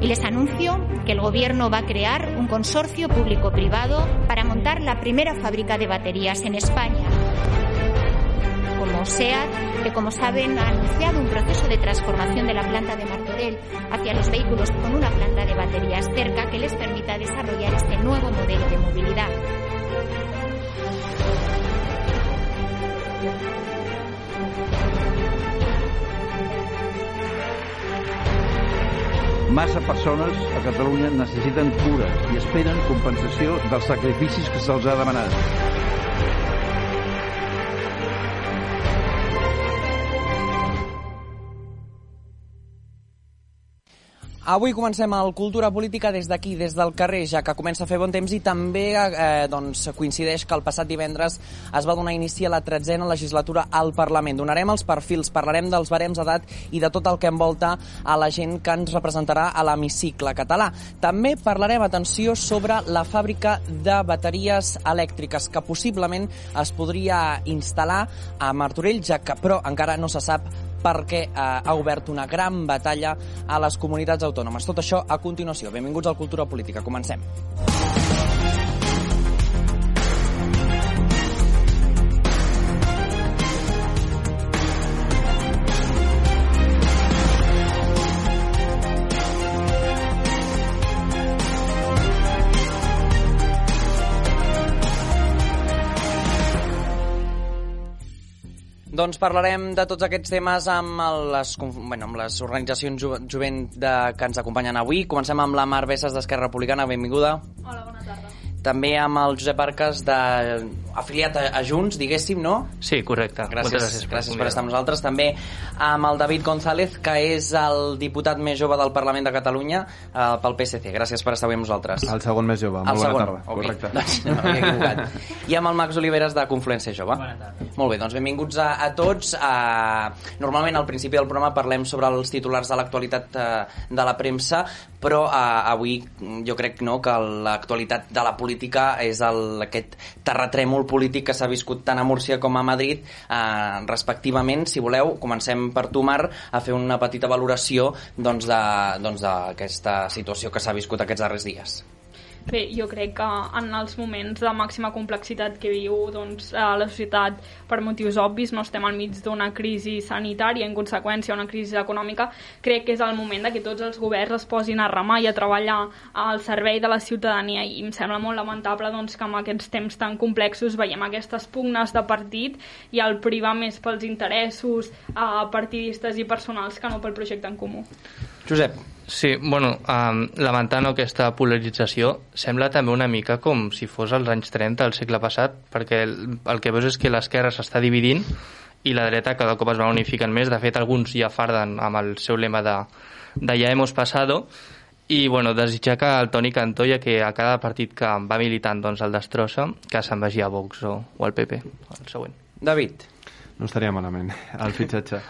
Y les anuncio que el Gobierno va a crear un consorcio público-privado para montar la primera fábrica de baterías en España. Como SEAT, que como saben ha anunciado un proceso de transformación de la planta de Martorell hacia los vehículos con una planta de baterías cerca que les permita desarrollar este nuevo modelo de movilidad. Massa persones a Catalunya necessiten cures i esperen compensació dels sacrificis que se'ls ha demanat. Avui comencem el Cultura Política des d'aquí, des del carrer, ja que comença a fer bon temps i també eh, doncs, coincideix que el passat divendres es va donar inici a la tretzena legislatura al Parlament. Donarem els perfils, parlarem dels barems d'edat i de tot el que envolta a la gent que ens representarà a l'hemicicle català. També parlarem, atenció, sobre la fàbrica de bateries elèctriques que possiblement es podria instal·lar a Martorell, ja que però encara no se sap perquè eh, ha obert una gran batalla a les comunitats autònomes. Tot això a continuació. Benvinguts al Cultura Política. Comencem. Doncs parlarem de tots aquests temes amb les, bueno, amb les organitzacions jo, jovent de, que ens acompanyen avui. Comencem amb la Mar Bessas d'Esquerra Republicana. Benvinguda. Hola, bona tarda. També amb el Josep Arques, de, afiliat a, a Junts, diguéssim, no? Sí, correcte. Gràcies, Moltes gràcies, gràcies per estar amb nosaltres. També amb el David González, que és el diputat més jove del Parlament de Catalunya eh, pel PSC. Gràcies per estar avui amb nosaltres. El segon més jove. El Molt bona segon. tarda. Okay. Correcte. Doncs no equivocat. I amb el Max Oliveres de Confluència Jove. Bona tarda. Molt bé, doncs benvinguts a, a tots. Uh, normalment al principi del programa parlem sobre els titulars de l'actualitat uh, de la premsa, però uh, avui jo crec no, que l'actualitat de la política és el, aquest terratrèmol polític que s'ha viscut tant a Múrcia com a Madrid, uh, respectivament. Si voleu, comencem per tu, Mar, a fer una petita valoració doncs, doncs, d'aquesta situació que s'ha viscut aquests darrers dies. Bé, jo crec que en els moments de màxima complexitat que viu doncs, a la societat per motius obvis, no estem al mig d'una crisi sanitària, en conseqüència una crisi econòmica, crec que és el moment de que tots els governs es posin a remar i a treballar al servei de la ciutadania i em sembla molt lamentable doncs, que en aquests temps tan complexos veiem aquestes pugnes de partit i el privar més pels interessos eh, partidistes i personals que no pel projecte en comú. Josep. Sí, bueno, um, lamentant aquesta polarització, sembla també una mica com si fos als anys 30 del segle passat, perquè el, el que veus és que l'esquerra s'està dividint i la dreta cada cop es va unificant més. De fet, alguns ja farden amb el seu lema de, de ja hemos pasado, i bueno, desitjar que el Toni Cantó, ja que a cada partit que va militant doncs, el destrossa, que se'n vagi a Vox o, o al PP, el següent. David. No estaria malament, el fitxatge.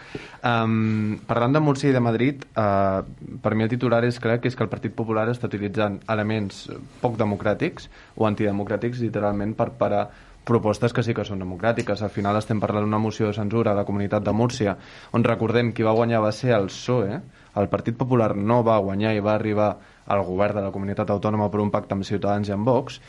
Um, parlant de Múrcia i de Madrid, uh, per mi el titular és clar que és que el Partit Popular està utilitzant elements poc democràtics o antidemocràtics, literalment, per parar propostes que sí que són democràtiques. Al final estem parlant d'una moció de censura a la comunitat de Múrcia, on recordem qui va guanyar va ser el PSOE, el Partit Popular no va guanyar i va arribar al govern de la comunitat autònoma per un pacte amb Ciutadans i amb Vox,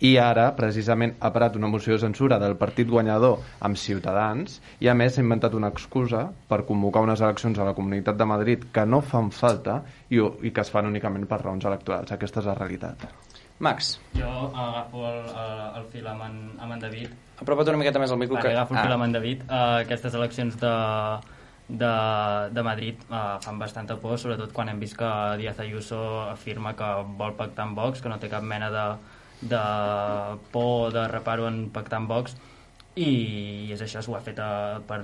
i ara, precisament, ha parat una moció de censura del partit guanyador amb Ciutadans i, a més, s'ha inventat una excusa per convocar unes eleccions a la Comunitat de Madrid que no fan falta i, i que es fan únicament per raons electorals. Aquesta és la realitat. Max. Jo agafo el, el, el fil amb en, amb en David. Apropa't una miqueta més al micro. Vale, que... agafo el fil amb en David. Uh, aquestes eleccions de, de, de Madrid uh, fan bastanta por, sobretot quan hem vist que Díaz Ayuso afirma que vol pactar amb Vox, que no té cap mena de, de por de reparo en pactar amb Vox i és això, s'ho ha fet uh, per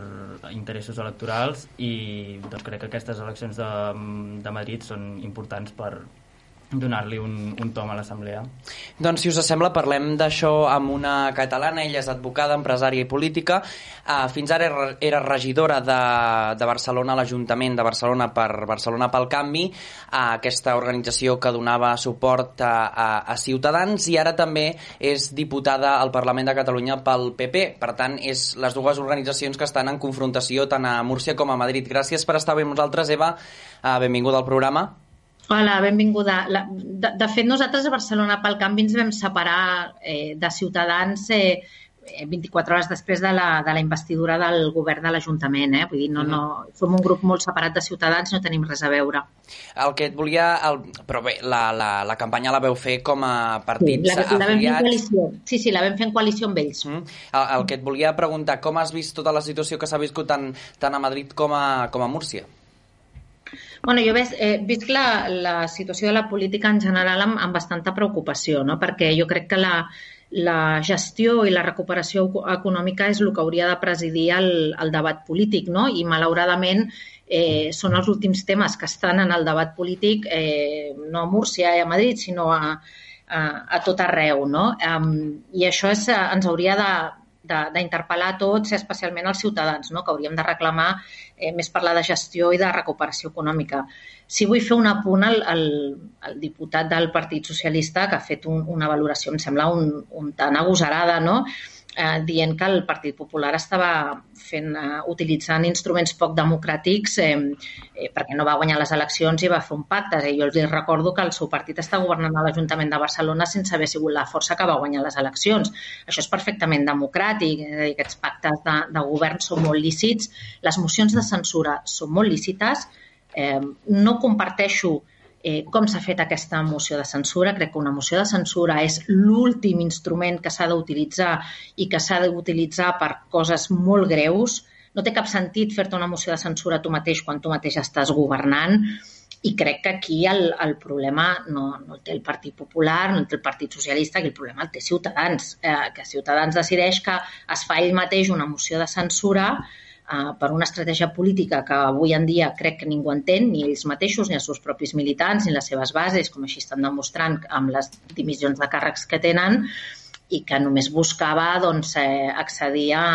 interessos electorals i doncs crec que aquestes eleccions de, de Madrid són importants per, donar-li un, un tom a l'assemblea. Doncs, si us sembla, parlem d'això amb una catalana. Ella és advocada, empresària i política. Uh, fins ara era, regidora de, de Barcelona, l'Ajuntament de Barcelona per Barcelona pel Canvi, uh, aquesta organització que donava suport a, a, a Ciutadans, i ara també és diputada al Parlament de Catalunya pel PP. Per tant, és les dues organitzacions que estan en confrontació tant a Múrcia com a Madrid. Gràcies per estar amb nosaltres, Eva. Uh, benvinguda al programa. Hola, benvinguda. La, de, de fet, nosaltres a Barcelona pel canvi ens vam separar eh, de Ciutadans eh, 24 hores després de la, de la investidura del govern de l'Ajuntament. Eh? Vull dir, no, no, som un grup molt separat de Ciutadans, no tenim res a veure. El que et volia... El, però bé, la, la, la campanya la veu fer com a partits sí, la, la vam fer en coalició. Sí, sí, la vam fer en coalició amb ells. Mm. El, el que et volia preguntar, com has vist tota la situació que s'ha viscut tant, tant a Madrid com a, com a Múrcia? Bueno, jo ves, eh, visc la, la situació de la política en general amb, amb bastanta preocupació, no? perquè jo crec que la, la gestió i la recuperació econòmica és el que hauria de presidir el, el debat polític, no? i malauradament eh, són els últims temes que estan en el debat polític, eh, no a Múrcia i a Madrid, sinó a, a, a tot arreu. No? Um, I això és, ens hauria de, d'interpel·lar a tots, especialment als ciutadans, no? que hauríem de reclamar eh, més parlar de gestió i de recuperació econòmica. Si vull fer un apunt al, al, al diputat del Partit Socialista que ha fet un, una valoració, em sembla, un, un tan agosarada, no? Eh, dient que el Partit Popular estava fent, eh, utilitzant instruments poc democràtics eh, eh, perquè no va guanyar les eleccions i va fer un pacte. Eh, jo els recordo que el seu partit està governant a l'Ajuntament de Barcelona sense haver sigut la força que va guanyar les eleccions. Això és perfectament democràtic, dir, aquests pactes de, de govern són molt lícits, les mocions de censura són molt lícites, eh, no comparteixo eh, com s'ha fet aquesta moció de censura. Crec que una moció de censura és l'últim instrument que s'ha d'utilitzar i que s'ha d'utilitzar per coses molt greus. No té cap sentit fer-te una moció de censura tu mateix quan tu mateix estàs governant i crec que aquí el, el problema no, no el té el Partit Popular, no el té el Partit Socialista, que el problema el té Ciutadans, eh, que Ciutadans decideix que es fa ell mateix una moció de censura eh, per una estratègia política que avui en dia crec que ningú entén, ni ells mateixos, ni els seus propis militants, ni les seves bases, com així estan demostrant amb les dimissions de càrrecs que tenen, i que només buscava doncs, eh, accedir a,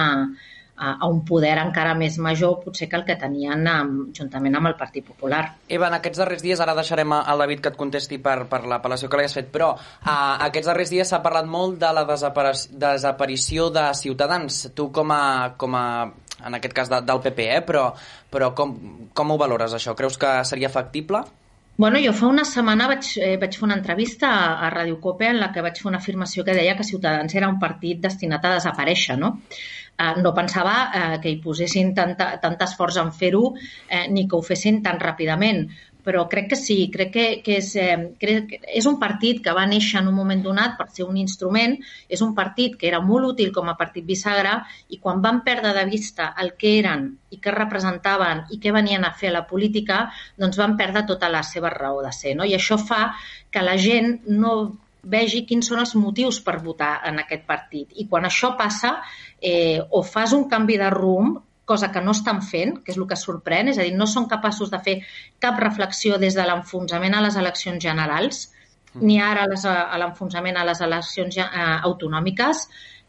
a un poder encara més major potser que el que tenien amb, juntament amb el Partit Popular. Eva, en aquests darrers dies, ara deixarem al David que et contesti per, per l'apel·lació que li has fet, però a, aquests darrers dies s'ha parlat molt de la desaparició de Ciutadans. Tu com a, com a en aquest cas de, del PP, eh? però, però com, com ho valores això? Creus que seria factible? Bueno, jo fa una setmana vaig, eh, vaig fer una entrevista a, a Radio Cope en la que vaig fer una afirmació que deia que Ciutadans era un partit destinat a desaparèixer, no? Eh, no pensava eh, que hi posessin tanta, tant esforç en fer-ho eh, ni que ho fessin tan ràpidament però crec que sí, crec que, que, és, eh, crec que és un partit que va néixer en un moment donat per ser un instrument, és un partit que era molt útil com a partit bisagra i quan van perdre de vista el que eren i què representaven i què venien a fer a la política, doncs van perdre tota la seva raó de ser. No? I això fa que la gent no vegi quins són els motius per votar en aquest partit. I quan això passa, eh, o fas un canvi de rumb cosa que no estan fent, que és el que sorprèn, és a dir, no són capaços de fer cap reflexió des de l'enfonsament a les eleccions generals, mm. ni ara a l'enfonsament a les eleccions eh, autonòmiques,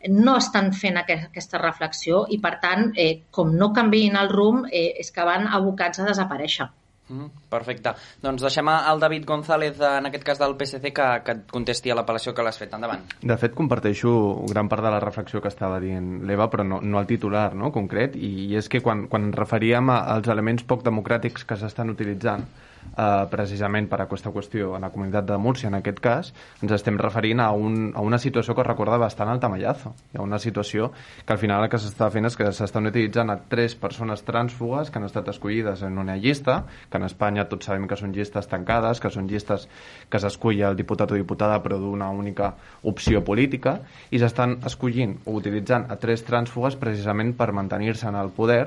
no estan fent aquesta reflexió i, per tant, eh, com no canviïn el rumb, eh, és que van abocats a desaparèixer. Mm, perfecte. Doncs deixem al David González, en aquest cas del PSC, que, que et contesti a l'apel·lació que l'has fet. Endavant. De fet, comparteixo gran part de la reflexió que estava dient l'Eva, però no, no el titular no, concret, i, és que quan, quan ens referíem als elements poc democràtics que s'estan utilitzant, eh, precisament per aquesta qüestió en la comunitat de Múrcia, en aquest cas, ens estem referint a, un, a una situació que recorda bastant el tamallazo. Hi ha una situació que al final el que s'està fent és que s'estan utilitzant a tres persones trànsfugues que han estat escollides en una llista, que en Espanya tots sabem que són llistes tancades, que són llistes que s'escull el diputat o diputada però d'una única opció política, i s'estan escollint o utilitzant a tres trànsfugues precisament per mantenir-se en el poder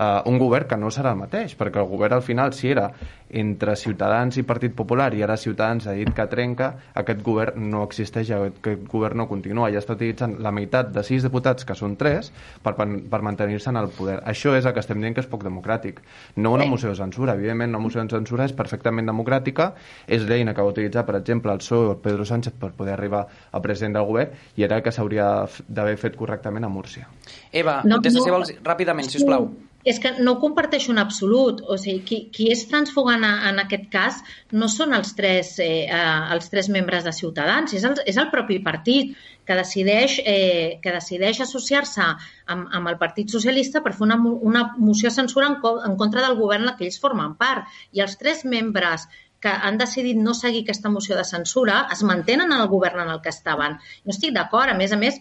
uh, un govern que no serà el mateix, perquè el govern al final, si era entre Ciutadans i Partit Popular i ara Ciutadans ha dit que trenca, aquest govern no existeix, aquest govern no continua i està utilitzant la meitat de sis diputats, que són tres, per, per mantenir-se en el poder. Això és el que estem dient que és poc democràtic. No una moció de censura. Evidentment, una moció de censura és perfectament democràtica, és l'eina que va utilitzar, per exemple, el PSOE o el Pedro Sánchez per poder arribar a president del govern i era que s'hauria d'haver fet correctament a Múrcia. Eva, no, des de si vols, ràpidament, si us plau. És que no ho comparteixo en absolut. O sigui, qui, qui és transfugant en aquest cas no són els tres, eh, eh, els tres membres de Ciutadans, és el, és el propi partit que decideix, eh, que decideix associar-se amb, amb el Partit Socialista per fer una, una moció de censura en, en contra del govern en què ells formen part. I els tres membres que han decidit no seguir aquesta moció de censura es mantenen en el govern en el que estaven. No estic d'acord. A més a més,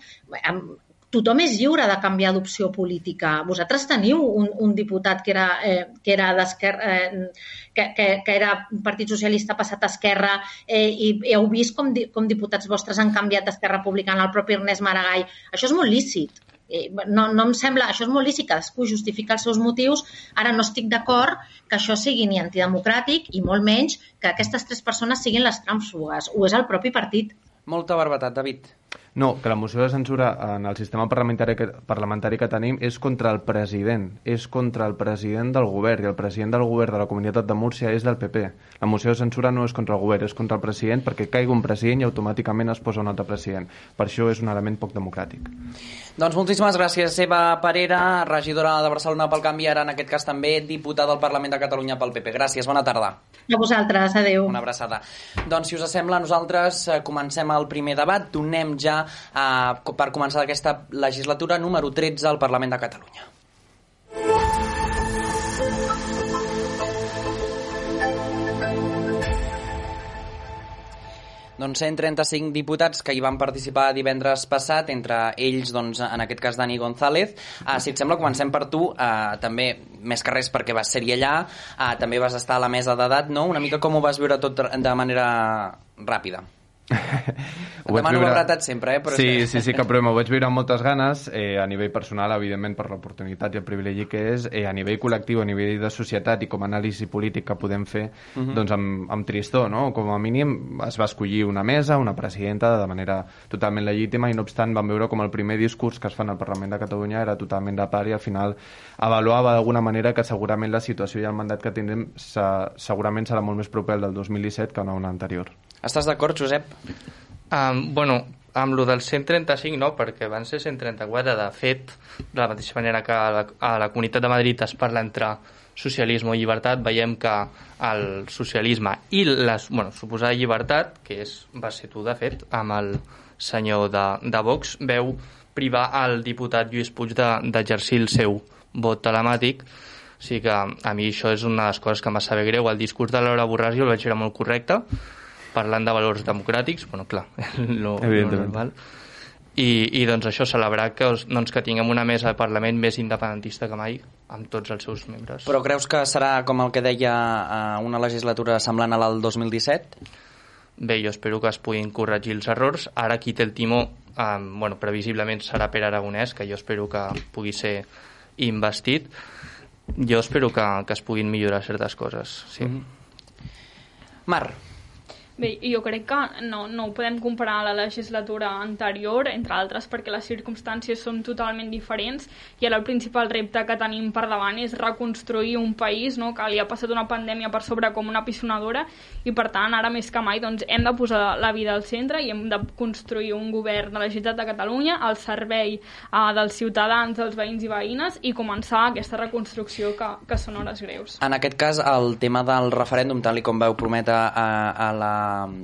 tothom és lliure de canviar d'opció política. Vosaltres teniu un, un diputat que era, eh, que era d'esquerra, eh, que, que, que era Partit Socialista passat a Esquerra eh, i heu vist com, com diputats vostres han canviat d'Esquerra Republicana, el propi Ernest Maragall. Això és molt lícit. Eh, no, no em sembla, això és molt lícit, cadascú justifica els seus motius. Ara no estic d'acord que això sigui ni antidemocràtic i molt menys que aquestes tres persones siguin les trànsfugues. Ho és el propi partit. Molta barbatat, David. No, que la moció de censura en el sistema parlamentari que, parlamentari que tenim és contra el president, és contra el president del govern, i el president del govern de la Comunitat de Múrcia és del PP. La moció de censura no és contra el govern, és contra el president perquè caigui un president i automàticament es posa un altre president. Per això és un element poc democràtic. Doncs moltíssimes gràcies, Eva Parera, regidora de Barcelona pel Canvi, ara en aquest cas també diputada al Parlament de Catalunya pel PP. Gràcies, bona tarda. A vosaltres, adeu. Una abraçada. Doncs, si us sembla, nosaltres eh, comencem el primer debat. Donem ja eh, per començar aquesta legislatura número 13 al Parlament de Catalunya. doncs 135 diputats que hi van participar divendres passat, entre ells, doncs, en aquest cas, Dani González. Uh, si et sembla, comencem per tu, uh, també, més que res perquè vas ser-hi allà, uh, també vas estar a la mesa d'edat, no? Una mica com ho vas viure tot de manera ràpida. Ho demano viure... brevetat sempre, eh? Però sí, és que... sí, sí, cap problema. Ho vaig viure amb moltes ganes, eh, a nivell personal, evidentment, per l'oportunitat i el privilegi que és, eh, a nivell col·lectiu, a nivell de societat i com a anàlisi polític que podem fer, uh mhm. -huh. doncs amb, amb tristor, no? Com a mínim es va escollir una mesa, una presidenta, de manera totalment legítima, i no obstant vam veure com el primer discurs que es fa en el Parlament de Catalunya era totalment de part i al final avaluava d'alguna manera que segurament la situació i el mandat que tindrem segurament serà molt més proper al del 2017 que no un anterior. Estàs d'acord, Josep? Um, bueno, amb lo del 135 no, perquè van ser 134. De fet, de la mateixa manera que a la, a la Comunitat de Madrid es parla entre socialisme i llibertat, veiem que el socialisme i la bueno, suposada llibertat, que és, va ser tu de fet, amb el senyor de, de Vox, veu privar el diputat Lluís Puig d'exercir de, el seu vot telemàtic, o sigui que a mi això és una de les coses que em va saber greu. El discurs de Laura Borràs jo el vaig veure molt correcte, parlant de valors democràtics, bueno, clar, lo, lo normal. I, I doncs això, celebrar que, doncs, que tinguem una mesa de Parlament més independentista que mai, amb tots els seus membres. Però creus que serà, com el que deia, eh, una legislatura semblant a la del 2017? Bé, jo espero que es puguin corregir els errors. Ara qui té el timó, eh, bueno, previsiblement serà Pere Aragonès, que jo espero que pugui ser investit. Jo espero que, que es puguin millorar certes coses, sí. Mm -hmm. Mar, Bé, jo crec que no, no ho podem comparar a la legislatura anterior, entre altres perquè les circumstàncies són totalment diferents i ara el principal repte que tenim per davant és reconstruir un país no, que li ha passat una pandèmia per sobre com una pisonadora i per tant ara més que mai doncs, hem de posar la vida al centre i hem de construir un govern de la Generalitat de Catalunya al servei uh, dels ciutadans, dels veïns i veïnes i començar aquesta reconstrucció que, que són hores greus. En aquest cas, el tema del referèndum, tal com veu prometre a, a la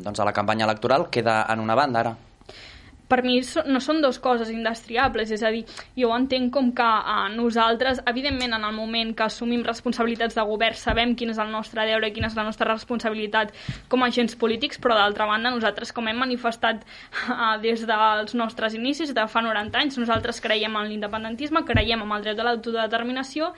doncs a la campanya electoral queda en una banda ara. Per mi no són dues coses indestriables, és a dir, jo entenc com que eh, nosaltres, evidentment, en el moment que assumim responsabilitats de govern, sabem quin és el nostre deure i quina és la nostra responsabilitat com a agents polítics, però d'altra banda, nosaltres, com hem manifestat eh, des dels nostres inicis, de fa 90 anys, nosaltres creiem en l'independentisme, creiem en el dret de l'autodeterminació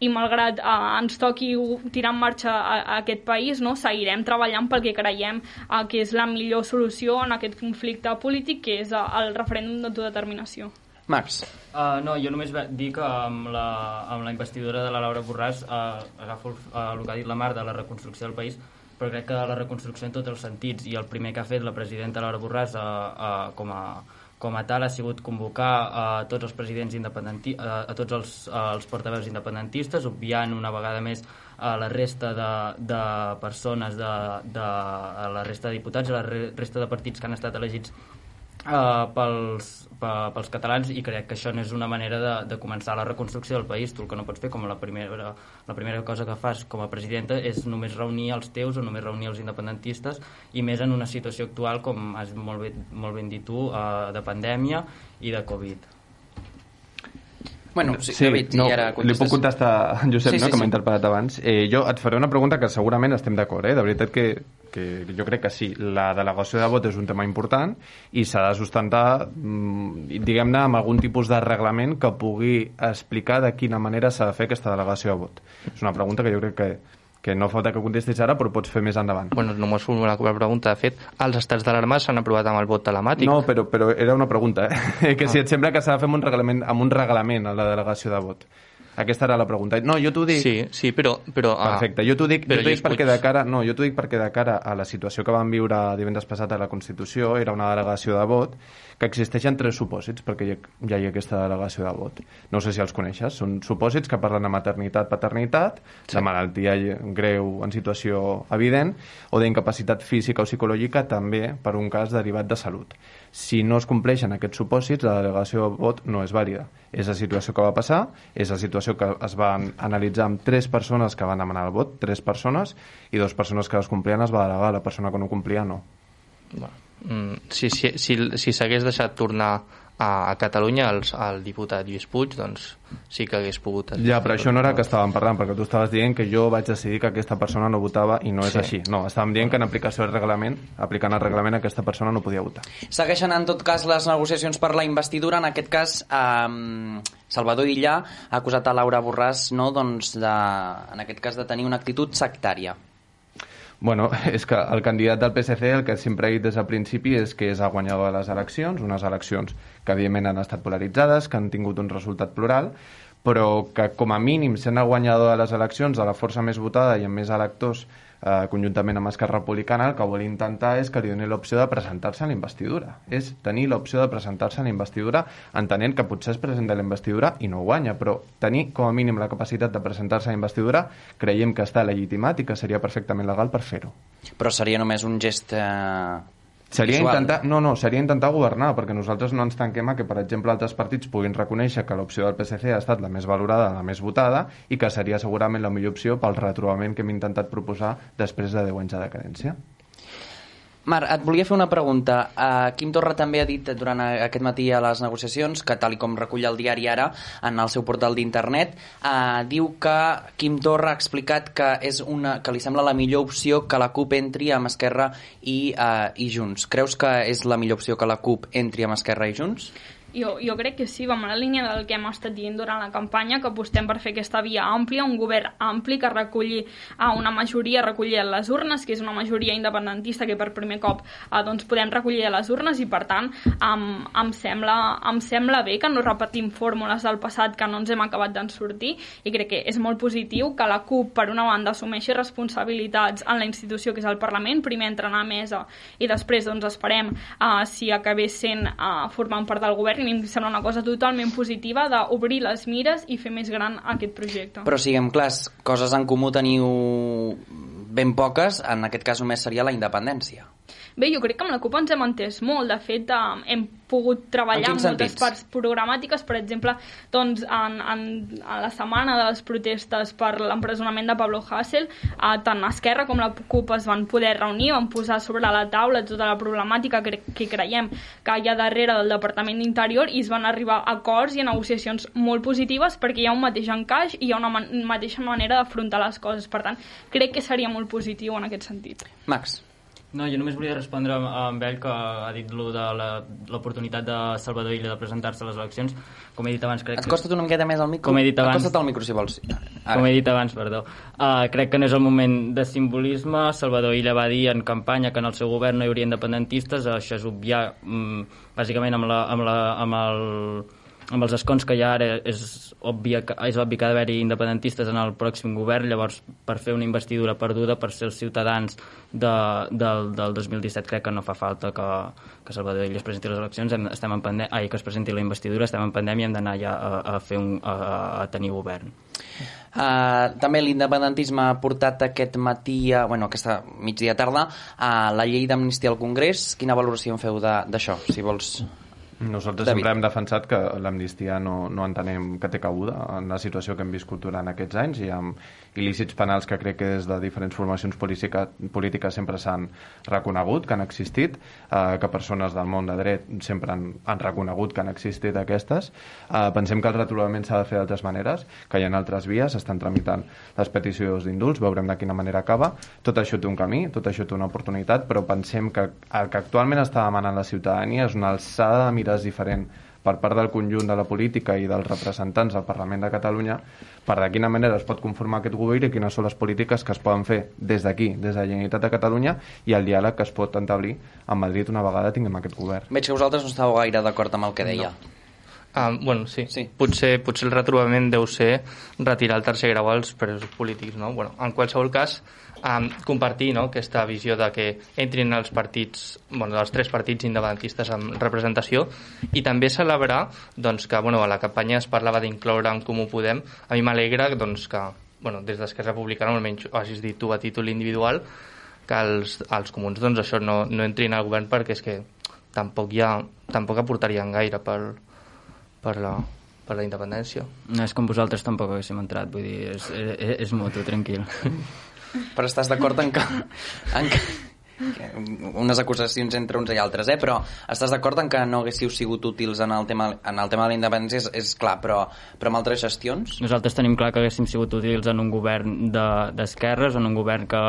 i malgrat eh, ens toqui tirar en marxa a, a aquest país, no, seguirem treballant pel que creiem eh, que és la millor solució en aquest conflicte polític, que és eh, el referèndum d'autodeterminació. Max. Uh, no, jo només dir que amb la, amb la investidura de la Laura Borràs uh, agafo el, uh, el que ha dit la Mar de la reconstrucció del país, però crec que la reconstrucció en tots els sentits i el primer que ha fet la presidenta Laura Borràs uh, uh, com a com a tal ha sigut convocar a tots els presidents independenti a, a tots els, els portaveus independentistes, obviant una vegada més a la resta de, de persones, de, de, a la resta de diputats, a la resta de partits que han estat elegits uh, pels, pels catalans i crec que això no és una manera de, de començar la reconstrucció del país. Tu el que no pots fer com la primera, la primera cosa que fas com a presidenta és només reunir els teus o només reunir els independentistes i més en una situació actual com has molt, ben, molt ben dit tu, uh, de pandèmia i de Covid. Bueno, sí, sí David, no, i ara contestes... Li puc contestar a Josep, sí, sí, no, que sí. m'ha interpel·lat abans. Eh, jo et faré una pregunta que segurament estem d'acord, eh? de veritat que, que jo crec que sí. La delegació de vot és un tema important i s'ha de sustentar, mm, diguem-ne, amb algun tipus de reglament que pugui explicar de quina manera s'ha de fer aquesta delegació de vot. És una pregunta que jo crec que que no falta que contestis ara, però pots fer més endavant. Bueno, només una pregunta. De fet, els estats d'alarma s'han aprovat amb el vot telemàtic. No, però, però era una pregunta, eh? que si et sembla que s'ha de fer amb un reglament, amb un reglament a la delegació de vot. Aquesta era la pregunta. No, jo t'ho dic... Sí, sí, però... però ah, Perfecte, jo t'ho dic, jo dic perquè de cara... No, jo t'ho dic perquè de cara a la situació que vam viure divendres passat a la Constitució, era una delegació de vot, que existeixen tres supòsits perquè ja, ja hi ha aquesta delegació de vot. No sé si els coneixes. Són supòsits que parlen de maternitat, paternitat, sí. de malaltia greu en situació evident, o d'incapacitat física o psicològica també per un cas derivat de salut. Si no es compleixen aquests supòsits, la delegació de vot no és vàlida. És la situació que va passar, és la situació que es va analitzar amb tres persones que van demanar el vot, tres persones, i dues persones que les complien es va delegar, la persona que no complia no. Mm, si s'hagués si, si, si deixat tornar a, a Catalunya el, el diputat Lluís Puig doncs sí que hagués pogut ja, però això no era que estàvem parlant perquè tu estaves dient que jo vaig decidir que aquesta persona no votava i no és sí. així. No, estàvem dient que en aplicació del reglament aplicant el reglament aquesta persona no podia votar. Segueixen en tot cas les negociacions per la investidura. En aquest cas eh, Salvador Illa ha acusat a Laura Borràs no, doncs de, en aquest cas de tenir una actitud sectària Bueno, és que el candidat del PSC el que sempre ha dit des del principi és que és el guanyador de les eleccions, unes eleccions que evidentment han estat polaritzades, que han tingut un resultat plural, però que com a mínim sent el guanyador de les eleccions de la força més votada i amb més electors eh, conjuntament amb Esquerra Republicana, el que vol intentar és que li doni l'opció de presentar-se a la investidura. És tenir l'opció de presentar-se a la investidura entenent que potser es presenta a la investidura i no guanya, però tenir com a mínim la capacitat de presentar-se a la investidura creiem que està legitimat i que seria perfectament legal per fer-ho. Però seria només un gest eh, Seria intentar, no, no, seria intentar governar, perquè nosaltres no ens tanquem a que, per exemple, altres partits puguin reconèixer que l'opció del PSC ha estat la més valorada, la més votada, i que seria segurament la millor opció pel retrobament que hem intentat proposar després de 10 anys de decadència. Marc, et volia fer una pregunta. Uh, Quim Torra també ha dit durant aquest matí a les negociacions que, tal com recull el diari ara en el seu portal d'internet, uh, diu que Quim Torra ha explicat que, és una, que li sembla la millor opció que la CUP entri amb Esquerra i, uh, i Junts. Creus que és la millor opció que la CUP entri amb Esquerra i Junts? Jo, jo crec que sí, vam a la línia del que hem estat dient durant la campanya, que apostem per fer aquesta via àmplia, un govern ampli que reculli a una majoria recollir a les urnes, que és una majoria independentista que per primer cop eh, doncs podem recollir a les urnes i per tant em, em, sembla, em sembla bé que no repetim fórmules del passat que no ens hem acabat d'en sortir i crec que és molt positiu que la CUP per una banda assumeixi responsabilitats en la institució que és el Parlament, primer entrenar a mesa i després doncs esperem uh, si acabés sent uh, formant part del govern i em sembla una cosa totalment positiva d'obrir les mires i fer més gran aquest projecte. Però siguem clars, coses en comú teniu ben poques, en aquest cas només seria la independència. Bé, jo crec que amb la CUP ens hem entès molt. De fet, eh, hem pogut treballar en, en moltes parts programàtiques, per exemple, doncs, en, en, en la setmana de les protestes per l'empresonament de Pablo Hasél, eh, tant Esquerra com la CUP es van poder reunir, van posar sobre la taula tota la problemàtica que, que creiem que hi ha darrere del Departament d'Interior i es van arribar a acords i a negociacions molt positives perquè hi ha un mateix encaix i hi ha una man mateixa manera d'afrontar les coses. Per tant, crec que seria molt positiu en aquest sentit. Max. No, jo només volia respondre amb ell que ha dit lo de l'oportunitat de Salvador Illa de presentar-se a les eleccions. Com he dit abans, crec Et costa't una miqueta més al micro? Com he dit abans... Acosta't al micro, si vols. Ara. Com he dit abans, perdó. Uh, crec que no és el moment de simbolisme. Salvador Illa va dir en campanya que en el seu govern no hi hauria independentistes. Això és obviar, um, bàsicament, amb, la, amb, la, amb el amb els escons que hi ha ara és que, és obvi que ha d'haver-hi independentistes en el pròxim govern, llavors per fer una investidura perduda per ser els ciutadans de, del, del 2017 crec que no fa falta que, que Salvador Illa es presenti les eleccions, hem, estem en pandèmia, ai, que es presenti la investidura, estem en pandèmia, hem d'anar ja a, a, fer un, a, a tenir govern. Uh, també l'independentisme ha portat aquest matí, a, bueno, aquesta migdia tarda, a la llei d'amnistia al Congrés. Quina valoració en feu d'això, si vols nosaltres David. sempre hem defensat que l'amnistia no, no entenem que té cabuda en la situació que hem viscut durant aquests anys i amb il·lícits penals que crec que des de diferents formacions política, polítiques sempre s'han reconegut, que han existit, eh, que persones del món de dret sempre han, han reconegut que han existit aquestes. Eh, pensem que el retrobament s'ha de fer d'altres maneres, que hi ha altres vies, estan tramitant les peticions d'indults, veurem de quina manera acaba. Tot això té un camí, tot això té una oportunitat, però pensem que el que actualment està demanant la ciutadania és una alçada de mires diferent per part del conjunt de la política i dels representants del Parlament de Catalunya per de quina manera es pot conformar aquest govern i quines són les polítiques que es poden fer des d'aquí, des de la Generalitat de Catalunya i el diàleg que es pot entablir amb Madrid una vegada tinguem aquest govern. Veig que vosaltres no estàveu gaire d'acord amb el que deia. No. Ah, bueno, sí. sí. Potser, potser el retrobament deu ser retirar el tercer grau als presos polítics, no? Bueno, en qualsevol cas, um, compartir no, aquesta visió de que entrin els partits, bueno, dels tres partits independentistes amb representació i també celebrar doncs, que bueno, a la campanya es parlava d'incloure en Comú Podem. A mi m'alegra doncs, que bueno, des d'Esquerra Republicana almenys ho hagis dit tu a títol individual que els, els comuns doncs, això no, no entrin al govern perquè és que tampoc, hi ha, tampoc aportarien gaire per, per la, per la independència. No és com vosaltres tampoc haguéssim entrat, vull dir, és, és, és mutu, tranquil. Però estàs d'acord en que... En que unes acusacions entre uns i altres, eh? però estàs d'acord en que no haguéssiu sigut útils en el tema, en el tema de la independència, és, és clar, però, però amb altres gestions? Nosaltres tenim clar que haguéssim sigut útils en un govern d'esquerres, de, en un govern que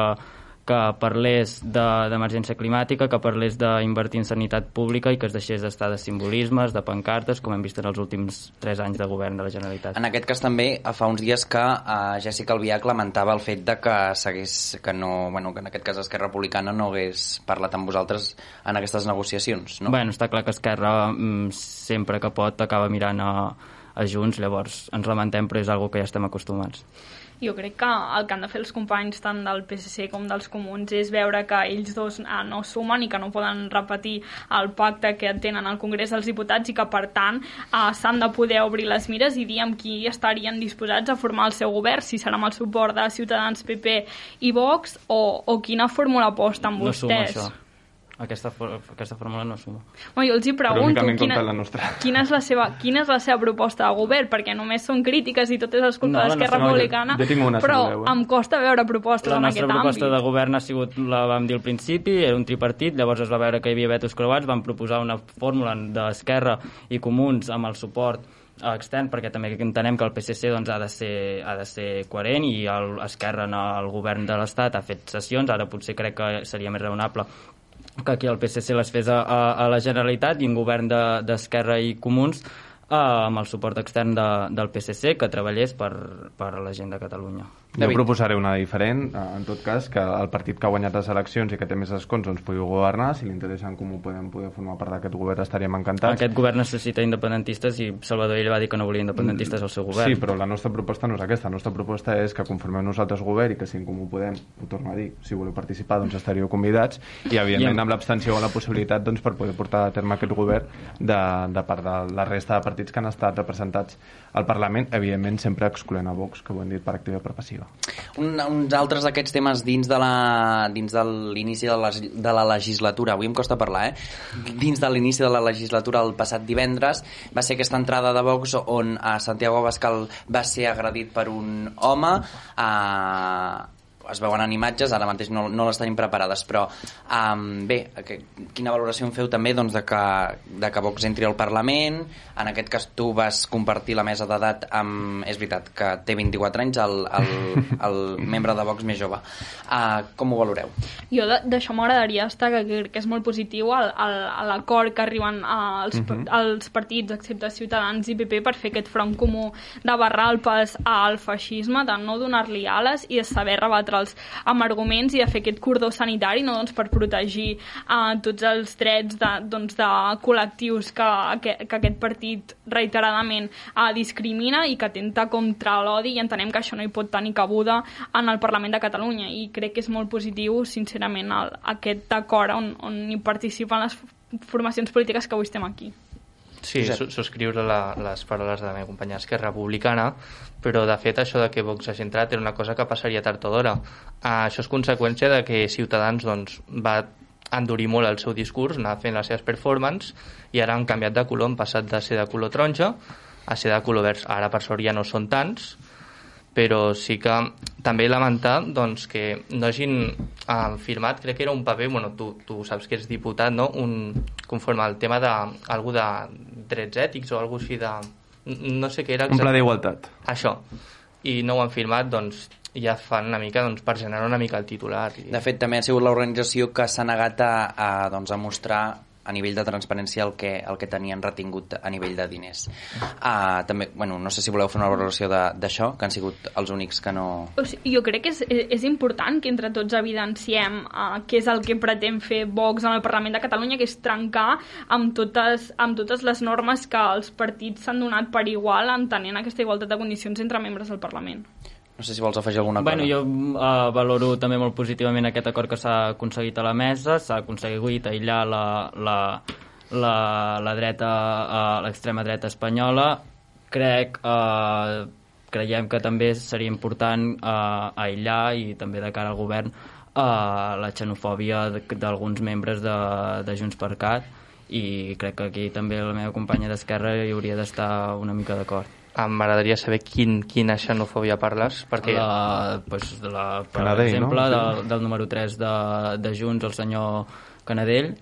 que parlés d'emergència de, climàtica, que parlés d'invertir en sanitat pública i que es deixés d'estar de simbolismes, de pancartes, com hem vist en els últims tres anys de govern de la Generalitat. En aquest cas també, fa uns dies que uh, Jessica Albiach lamentava el fet de que s'hagués, que no, bueno, que en aquest cas Esquerra Republicana no hagués parlat amb vosaltres en aquestes negociacions, no? Bueno, està clar que Esquerra mm, sempre que pot acaba mirant a, a Junts, llavors ens lamentem però és algo que ja estem acostumats jo crec que el que han de fer els companys tant del PSC com dels comuns és veure que ells dos ah, no sumen i que no poden repetir el pacte que tenen al Congrés dels Diputats i que per tant ah, s'han de poder obrir les mires i dir amb qui estarien disposats a formar el seu govern, si serà amb el suport de Ciutadans, PP i Vox o, o quina fórmula aposten vostès. No suma això aquesta, aquesta fórmula no suma. Bueno, jo els hi pregunto quina, la nostra. quina, és la seva, quina és la seva proposta de govern, perquè només són crítiques i tot és culpa no, d'Esquerra Republicana, jo, jo una, però si voleu, eh? em costa veure propostes la en aquest àmbit. La nostra proposta de govern ha sigut, la vam dir al principi, era un tripartit, llavors es va veure que hi havia vetos creuats, van proposar una fórmula d'Esquerra i Comuns amb el suport extern perquè també entenem que el PSC doncs, ha, de ser, ha de ser coherent i l'Esquerra en el govern de l'Estat ha fet sessions, ara potser crec que seria més raonable que aquí el PSC les fes a, a, la Generalitat i un govern d'Esquerra de, i Comuns eh, amb el suport extern de, del PSC que treballés per, per la gent de Catalunya. Jo proposaré una diferent, eh, en tot cas, que el partit que ha guanyat les eleccions i que té més escons doncs pugui governar, si li interessa en comú podem poder formar part d'aquest govern estaríem encantats. Aquest govern necessita independentistes i Salvador ell va dir que no volia independentistes al seu govern. Sí, però la nostra proposta no és aquesta, la nostra proposta és que conformem nosaltres govern i que si en comú podem, ho torno a dir, si voleu participar doncs estaríeu convidats i evidentment I amb, amb l'abstenció o la possibilitat doncs, per poder portar a terme aquest govern de, de part de la resta de partits que han estat representats al Parlament, evidentment sempre excloent a Vox, que ho hem dit per activa i per passiva. Un, uns altres d'aquests temes dins de la dins de l'inici de, la, de la legislatura, avui em costa parlar, eh? Dins de l'inici de la legislatura el passat divendres va ser aquesta entrada de Vox on a Santiago Abascal va ser agredit per un home a, es veuen en imatges, ara mateix no, no les tenim preparades, però um, bé, que, quina valoració en feu també doncs, de, que, de que Vox entri al Parlament, en aquest cas tu vas compartir la mesa d'edat amb, és veritat, que té 24 anys el, el, el membre de Vox més jove. Uh, com ho valoreu? Jo d'això m'agradaria destacar que crec que és molt positiu l'acord que arriben als, uh. -huh. als partits, excepte Ciutadans i PP, per fer aquest front comú de barrar el pas al feixisme, de no donar-li ales i de saber rebatre els amb arguments i de fer aquest cordó sanitari no? doncs per protegir uh, tots els drets de, doncs, de col·lectius que, que, que aquest partit reiteradament uh, discrimina i que atenta contra l'odi i entenem que això no hi pot tenir cabuda en el Parlament de Catalunya i crec que és molt positiu, sincerament, el, aquest acord on, on hi participen les formacions polítiques que avui estem aquí. Sí, subscriure la, les paraules de la meva companya Esquerra Republicana, però de fet això de que Vox hagi entrat era una cosa que passaria tard o d'hora. Uh, això és conseqüència de que Ciutadans doncs, va endurir molt el seu discurs, anar fent les seves performances i ara han canviat de color, han passat de ser de color taronja a ser de color verd. Ara per sort ja no són tants, però sí que també lamentar doncs, que no hagin eh, firmat, crec que era un paper, bueno, tu, tu saps que ets diputat, no? un, conforme al tema de, algú de drets ètics o alguna així de... no sé què era... Exacte. Un pla d'igualtat. Això. I no ho han firmat, doncs ja fan una mica doncs, per generar una mica el titular. I... De fet, també ha sigut l'organització que s'ha negat a, a, doncs, a mostrar a nivell de transparència el que, el que tenien retingut a nivell de diners. Uh, també, bueno, no sé si voleu fer una valoració d'això, que han sigut els únics que no... O sigui, jo crec que és, és important que entre tots evidenciem uh, què és el que pretén fer Vox en el Parlament de Catalunya, que és trencar amb totes, amb totes les normes que els partits s'han donat per igual entenent aquesta igualtat de condicions entre membres del Parlament. No sé si vols afegir alguna cosa. Bueno, jo uh, valoro també molt positivament aquest acord que s'ha aconseguit a la mesa, s'ha aconseguit aïllar la, la, la, la dreta, uh, l'extrema dreta espanyola. Crec, uh, creiem que també seria important uh, aïllar i també de cara al govern uh, la xenofòbia d'alguns membres de, de Junts per Cat i crec que aquí també la meva companya d'Esquerra hi hauria d'estar una mica d'acord m'agradaria saber quin, quina xenofòbia parles, perquè... La, pues, de la, per Canadell, exemple, no? del, del número 3 de, de Junts, el senyor Canadell,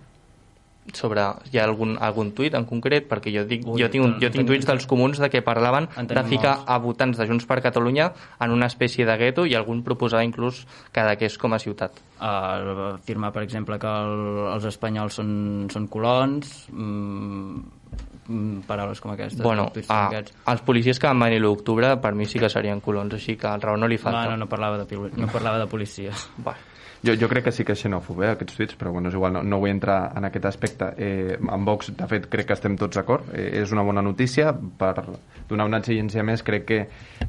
sobre hi ha algun, algun tuit en concret? Perquè jo, dic, Ui, jo tinc, jo tinc tuits dels comuns de que parlaven de ficar molts. a votants de Junts per Catalunya en una espècie de gueto i algun proposava inclús quedaqués com a ciutat. Uh, afirmar per exemple que el, els espanyols són, són colons Mm, paraules com aquestes. Bueno, aquests. els policies que van venir l'octubre per mi sí que serien colons, així que el raó no li falta. No, no, no parlava de, no parlava de policies. Va. Jo, jo crec que sí que és xenòfob, eh, aquests tuits, però bueno, és igual, no, no vull entrar en aquest aspecte. Eh, amb Vox, de fet, crec que estem tots d'acord. Eh, és una bona notícia. Per donar una exigència més, crec que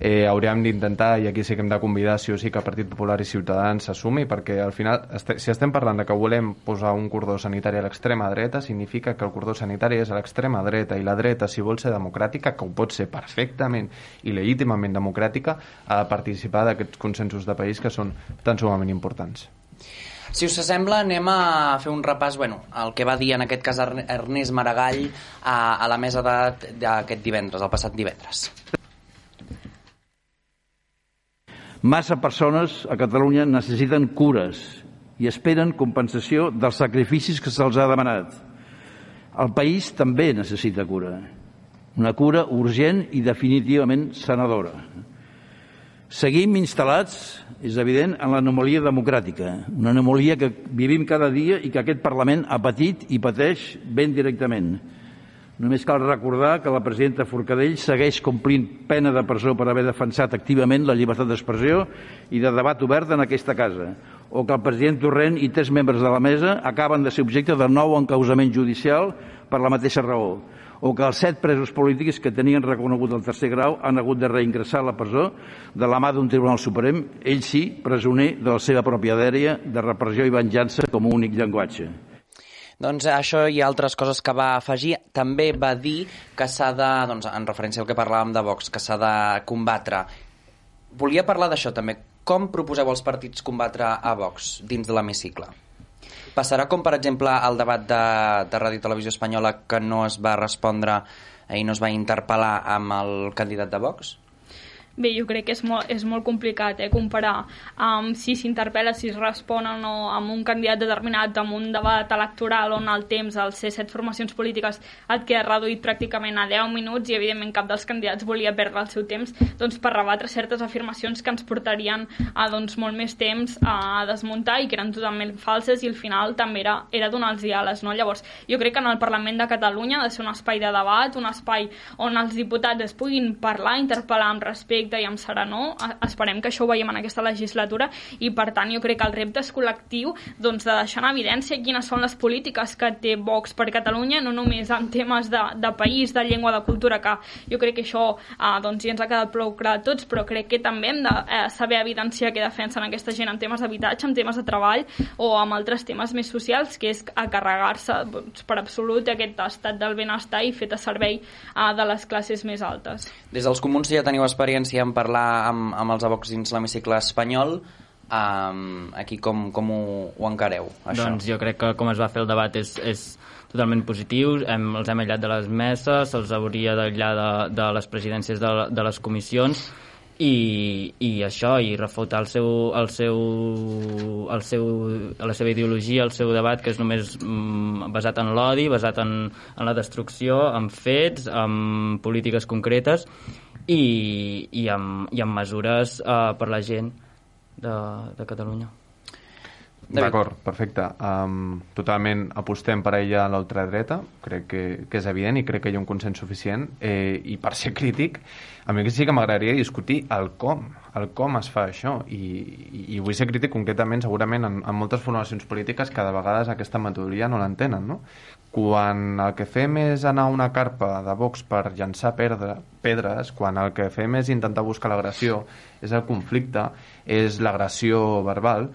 eh, hauríem d'intentar, i aquí sí que hem de convidar, sí o sí, que Partit Popular i Ciutadans s'assumi, perquè al final, este, si estem parlant de que volem posar un cordó sanitari a l'extrema dreta, significa que el cordó sanitari és a l'extrema dreta, i la dreta, si vol ser democràtica, que ho pot ser perfectament i legítimament democràtica, ha de participar d'aquests consensos de país que són tan sumament importants. Si us sembla, anem a fer un repàs, bueno, el que va dir en aquest cas Ernest Maragall a, a la mesa d'aquest divendres, el passat divendres. Massa persones a Catalunya necessiten cures i esperen compensació dels sacrificis que se'ls ha demanat. El país també necessita cura. Una cura urgent i definitivament sanadora. Seguim instal·lats, és evident, en l'anomalia democràtica, una anomalia que vivim cada dia i que aquest Parlament ha patit i pateix ben directament. Només cal recordar que la presidenta Forcadell segueix complint pena de presó per haver defensat activament la llibertat d'expressió i de debat obert en aquesta casa, o que el president Torrent i tres membres de la mesa acaben de ser objecte de nou encausament judicial per la mateixa raó o que els set presos polítics que tenien reconegut el tercer grau han hagut de reingressar a la presó de la mà d'un Tribunal Suprem, ell sí, presoner de la seva pròpia dèria de repressió i venjança com a únic llenguatge. Doncs això i altres coses que va afegir. També va dir que s'ha de, doncs, en referència al que parlàvem de Vox, que s'ha de combatre. Volia parlar d'això també. Com proposeu els partits combatre a Vox dins de l'hemicicle? Passarà com, per exemple, el debat de, de Ràdio Televisió Espanyola que no es va respondre i no es va interpel·lar amb el candidat de Vox? Bé, jo crec que és molt, és molt complicat eh, comparar um, si s'interpel·la, si es respon o no amb un candidat determinat, amb un debat electoral on el temps, els set formacions polítiques, et queda reduït pràcticament a 10 minuts i, evidentment, cap dels candidats volia perdre el seu temps doncs, per rebatre certes afirmacions que ens portarien a doncs, molt més temps a desmuntar i que eren totalment falses i al final també era, era donar-los ales. No? Llavors, jo crec que en el Parlament de Catalunya ha de ser un espai de debat, un espai on els diputats es puguin parlar, interpel·lar amb respecte dèiem serà no, esperem que això ho veiem en aquesta legislatura i per tant jo crec que el repte és col·lectiu doncs, de deixar en evidència quines són les polítiques que té Vox per Catalunya, no només en temes de, de país, de llengua, de cultura, que jo crec que això eh, doncs, ja ens ha quedat prou clar a tots, però crec que també hem de eh, saber evidenciar què defensen aquesta gent en temes d'habitatge, en temes de treball o amb altres temes més socials, que és acarregar-se doncs, per absolut aquest estat del benestar i fet a servei eh, de les classes més altes. Des dels comuns ja teniu experiència en parlar amb, amb els abocs dins l'hemicicle espanyol, Um, aquí com, com ho, ho encareu, això? Doncs jo crec que com es va fer el debat és, és totalment positiu, hem, els hem aïllat de les meses, se'ls hauria d'aïllar de, de les presidències de, de les comissions i, i això, i refutar el seu, el seu, el seu, la seva ideologia, el seu debat, que és només mm, basat en l'odi, basat en, en la destrucció, en fets, en polítiques concretes i, i, amb, i amb mesures uh, per la gent de, de Catalunya. D'acord, perfecte. Um, totalment apostem per ella a l'ultradreta, crec que, que és evident i crec que hi ha un consens suficient. Eh, I per ser crític, a mi sí que m'agradaria discutir el com, el com es fa això. I, i, i vull ser crític concretament, segurament, en, en moltes formacions polítiques que de vegades aquesta metodologia no l'entenen, no? Quan el que fem és anar a una carpa de Vox per llançar perdre, pedres, quan el que fem és intentar buscar l'agressió, és el conflicte, és l'agressió verbal,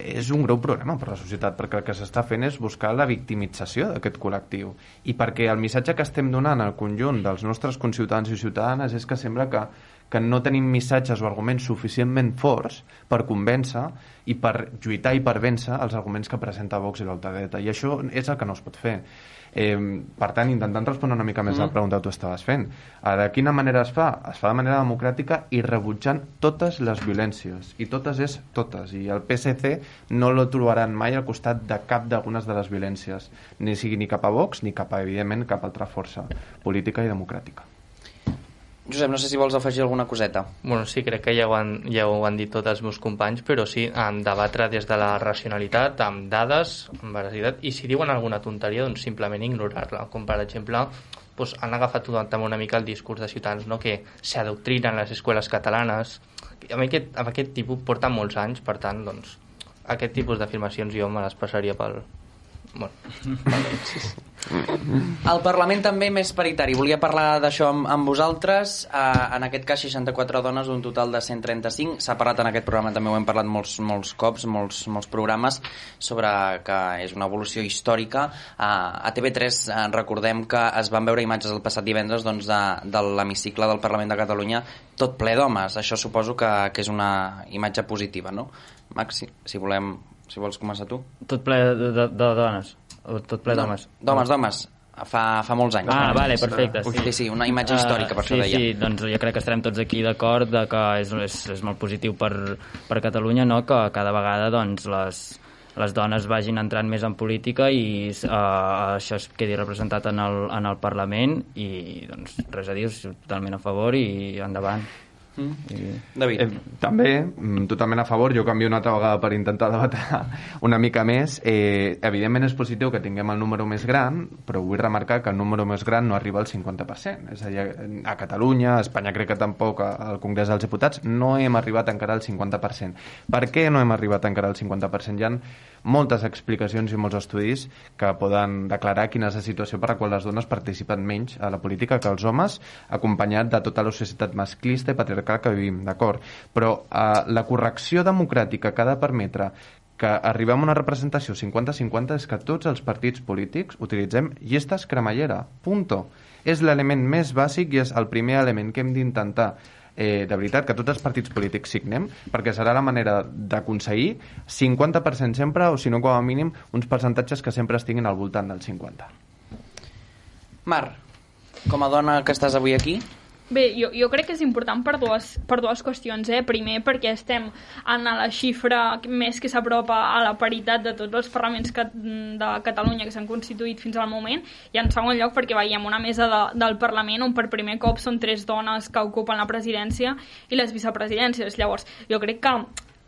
és un greu problema per a la societat perquè el que s'està fent és buscar la victimització d'aquest col·lectiu. I perquè el missatge que estem donant al conjunt dels nostres conciutadans i ciutadanes és que sembla que, que no tenim missatges o arguments suficientment forts per convèncer i per lluitar i per vèncer els arguments que presenta Vox i l'ultradreta i això és el que no es pot fer Eh, per tant, intentant respondre una mica més mm. a la mm. pregunta que tu estaves fent. De quina manera es fa? Es fa de manera democràtica i rebutjant totes les violències. I totes és totes. I el PSC no lo trobaran mai al costat de cap d'algunes de les violències. Ni sigui ni cap a Vox, ni cap a, evidentment, cap altra força política i democràtica. Josep, no sé si vols afegir alguna coseta. Bueno, sí, crec que ja ho han, ja ho han dit tots els meus companys, però sí, en debatre des de la racionalitat, amb dades, amb veracitat, i si diuen alguna tonteria, doncs simplement ignorar-la, com per exemple doncs han agafat també una mica el discurs de Ciutadans, no? que s'adoctrinen les escoles catalanes, amb aquest, amb aquest tipus porta molts anys, per tant, doncs, aquest tipus d'afirmacions jo me les passaria pel, Bueno, el Parlament també més paritari. Volia parlar d'això amb, amb vosaltres. Uh, en aquest cas, 64 dones, un total de 135. S'ha parlat en aquest programa, també ho hem parlat molts, molts cops, molts, molts programes, sobre que és una evolució històrica. Uh, a TV3 uh, recordem que es van veure imatges el passat divendres doncs, de, de l'hemicicle del Parlament de Catalunya tot ple d'homes. Això suposo que, que és una imatge positiva, no? Max, si volem si vols començar tu. Tot ple de, de, de dones? O tot ple d'homes? D'homes, d'homes. Fa, fa molts anys. Ah, vale, perfecte. Sí, sí, sí una imatge uh, històrica, per sí, això deia. Sí, doncs jo crec que estarem tots aquí d'acord de que és, és, és molt positiu per, per Catalunya, no?, que cada vegada doncs, les, les dones vagin entrant més en política i uh, això es quedi representat en el, en el Parlament i doncs res a dir, totalment a favor i endavant. Mm. David. Eh, també, mm, totalment a favor, jo canvio una altra vegada per intentar debatar una mica més. Eh, evidentment és positiu que tinguem el número més gran, però vull remarcar que el número més gran no arriba al 50%. És a dir, a Catalunya, a Espanya crec que tampoc, al Congrés dels Diputats, no hem arribat encara al 50%. Per què no hem arribat encara al 50%? Hi ha moltes explicacions i molts estudis que poden declarar quina és la situació per la qual les dones participen menys a la política que els homes, acompanyat de tota la societat masclista i patriarcal que vivim, d'acord? Però eh, la correcció democràtica que ha de permetre que arribem a una representació 50-50 és que tots els partits polítics utilitzem llistes cremallera, punto. És l'element més bàsic i és el primer element que hem d'intentar eh, de veritat, que tots els partits polítics signem, perquè serà la manera d'aconseguir 50% sempre, o si no, com a mínim, uns percentatges que sempre estiguin al voltant del 50. Mar, com a dona que estàs avui aquí, Bé, jo, jo crec que és important per dues, per dues qüestions. Eh? Primer, perquè estem en la xifra més que s'apropa a la paritat de tots els parlaments que, de Catalunya que s'han constituït fins al moment, i en segon lloc perquè veiem una mesa de, del Parlament on per primer cop són tres dones que ocupen la presidència i les vicepresidències. Llavors, jo crec que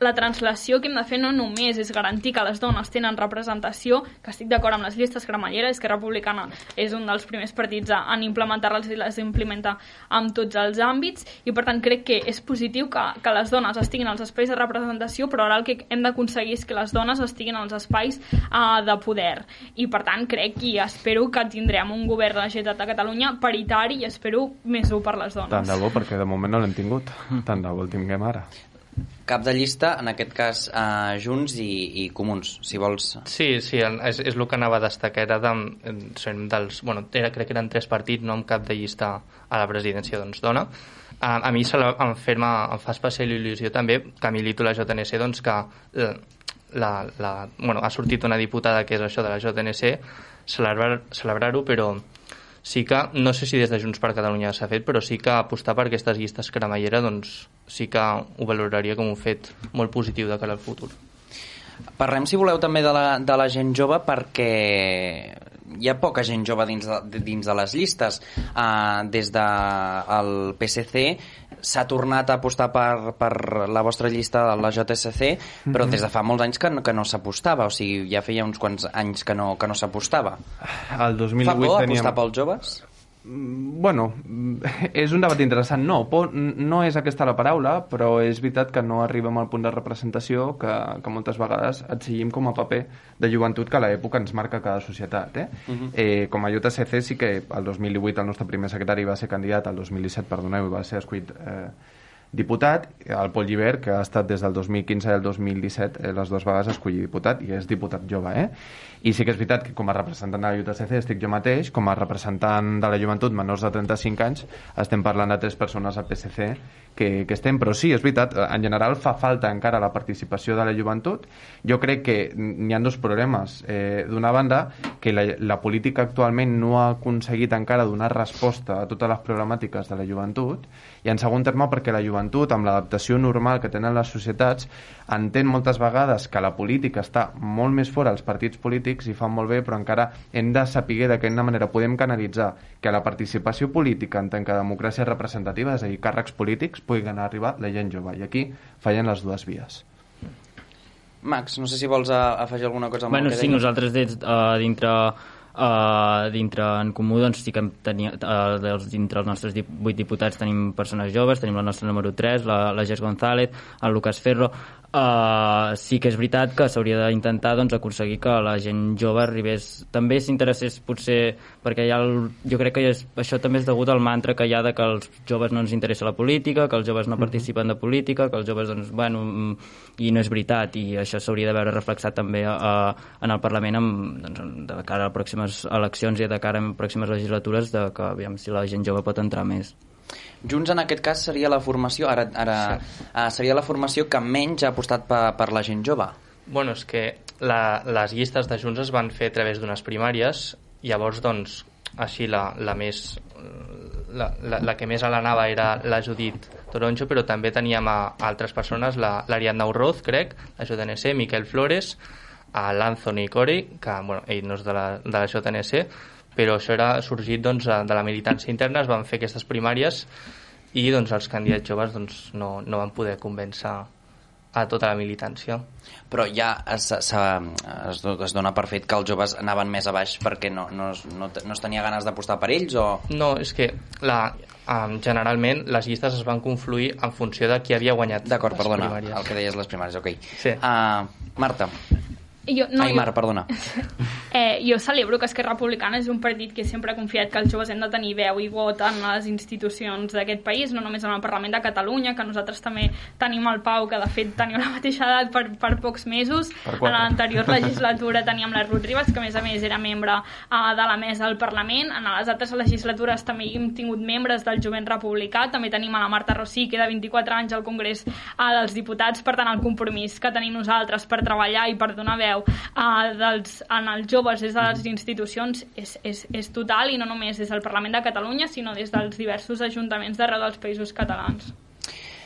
la translació que hem de fer no només és garantir que les dones tenen representació, que estic d'acord amb les llistes cremalleres, que Republicana és un dels primers partits en implementar-les i les implementa en tots els àmbits, i per tant crec que és positiu que, que les dones estiguin als espais de representació, però ara el que hem d'aconseguir és que les dones estiguin als espais uh, de poder. I per tant crec i espero que tindrem un govern de la Generalitat de Catalunya paritari i espero més dur per les dones. Tant de bo, perquè de moment no l'hem tingut. Tant de bo el tinguem ara cap de llista, en aquest cas uh, Junts i, i Comuns, si vols. Sí, sí, és, és el que anava a destacar, era de, dels, bueno, era, crec que eren tres partits, no amb cap de llista a la presidència doncs, dona. Uh, a mi se la, em, ferma, em fa especial il·lusió també que milito la JNC doncs, que la, la, la, bueno, ha sortit una diputada que és això de la JNC, celebrar-ho, celebrar però sí que, no sé si des de Junts per Catalunya s'ha fet, però sí que apostar per aquestes llistes cremallera doncs sí que ho valoraria com un fet molt positiu de cara al futur. Parlem, si voleu, també de la, de la gent jove perquè hi ha poca gent jove dins de, dins de les llistes. Uh, des del de PSC s'ha tornat a apostar per, per la vostra llista de la JSC, però -hmm. des de fa molts anys que no, que no s'apostava, o sigui, ja feia uns quants anys que no, que no s'apostava. El 2008 Fa por teníem... apostar pels joves? Mm, bueno, és un debat interessant. No, por, no és aquesta la paraula, però és veritat que no arribem al punt de representació que, que moltes vegades exigim com a paper de joventut que a l'època ens marca cada societat. Eh? Uh -huh. eh, com a JSC sí que el 2008 el nostre primer secretari va ser candidat, el 2017, perdoneu, va ser escollit eh, diputat, el Pol Llibert, que ha estat des del 2015 i el 2017 eh, les dues vegades escollit diputat, i és diputat jove, eh? I sí que és veritat que com a representant de la JTC estic jo mateix, com a representant de la joventut menors de 35 anys, estem parlant de tres persones al PSC que, que estem, però sí, és veritat, en general fa falta encara la participació de la joventut. Jo crec que n'hi ha dos problemes. Eh, D'una banda, que la, la política actualment no ha aconseguit encara donar resposta a totes les problemàtiques de la joventut, i en segon terme perquè la joventut, amb l'adaptació normal que tenen les societats, entén moltes vegades que la política està molt més fora als partits polítics i fan molt bé, però encara hem de saber de quina manera podem canalitzar que la participació política en tant que democràcia representativa, és a dir, càrrecs polítics, puguin arribar la gent jove. I aquí fallen les dues vies. Max, no sé si vols afegir alguna cosa amb bueno, el que sí, deia. nosaltres des, uh, dintre Uh, dintre en comú doncs, sí que tenia, uh, dels, dintre els nostres vuit diputats tenim persones joves, tenim la nostra número 3, la, la Gés González, el Lucas Ferro, Uh, sí que és veritat que s'hauria d'intentar doncs, aconseguir que la gent jove arribés. També s'interessés potser perquè ha el, jo crec que és, això també és degut al mantra que hi ha de que els joves no ens interessa la política que els joves no participen de política que els joves doncs, bueno, mm, i no és veritat i això s'hauria de veure reflexat també a, a, en el Parlament amb, doncs, de cara a pròximes eleccions i de cara a pròximes legislatures de que aviam si la gent jove pot entrar més Junts en aquest cas seria la formació ara, ara sí. uh, seria la formació que menys ha apostat per, per la gent jove. Bueno, és que la, les llistes de Junts es van fer a través d'unes primàries, llavors, doncs, així la, la més la, la, la que més a l'anava era la Judit Toronjo, però també teníem a, a altres persones, l'Ariadna la, Urroz, crec, la JNC, Miquel Flores, a l'Anthony Corey, que bueno, ell no és de la, de la JNC, però això era sorgit doncs, de la militància interna, es van fer aquestes primàries i doncs, els candidats joves doncs, no, no van poder convèncer a tota la militància. Però ja es, es, es, es dona per fet que els joves anaven més a baix perquè no, no, no, no es tenia ganes d'apostar per ells? O... No, és que la, um, generalment les llistes es van confluir en funció de qui havia guanyat D'acord, perdona, primàries. el que deies les primàries, ok. Sí. Uh, Marta, jo, no, Ai, Mar, perdona. Eh, jo celebro que Esquerra Republicana és un partit que sempre ha confiat que els joves hem de tenir veu i vot en les institucions d'aquest país, no només en el Parlament de Catalunya, que nosaltres també tenim el Pau, que de fet teniu la mateixa edat per, per pocs mesos. Per en l'anterior legislatura teníem la Ruth Ribas, que a més a més era membre uh, de la mesa del Parlament. En les altres legislatures també hem tingut membres del jovent republicà, també tenim a la Marta Rossi, que de 24 anys al Congrés uh, dels Diputats, per tant el compromís que tenim nosaltres per treballar i per donar veu uh, dels, en els joves des de les institucions és, és, és total i no només des del Parlament de Catalunya sinó des dels diversos ajuntaments d'arreu dels països catalans.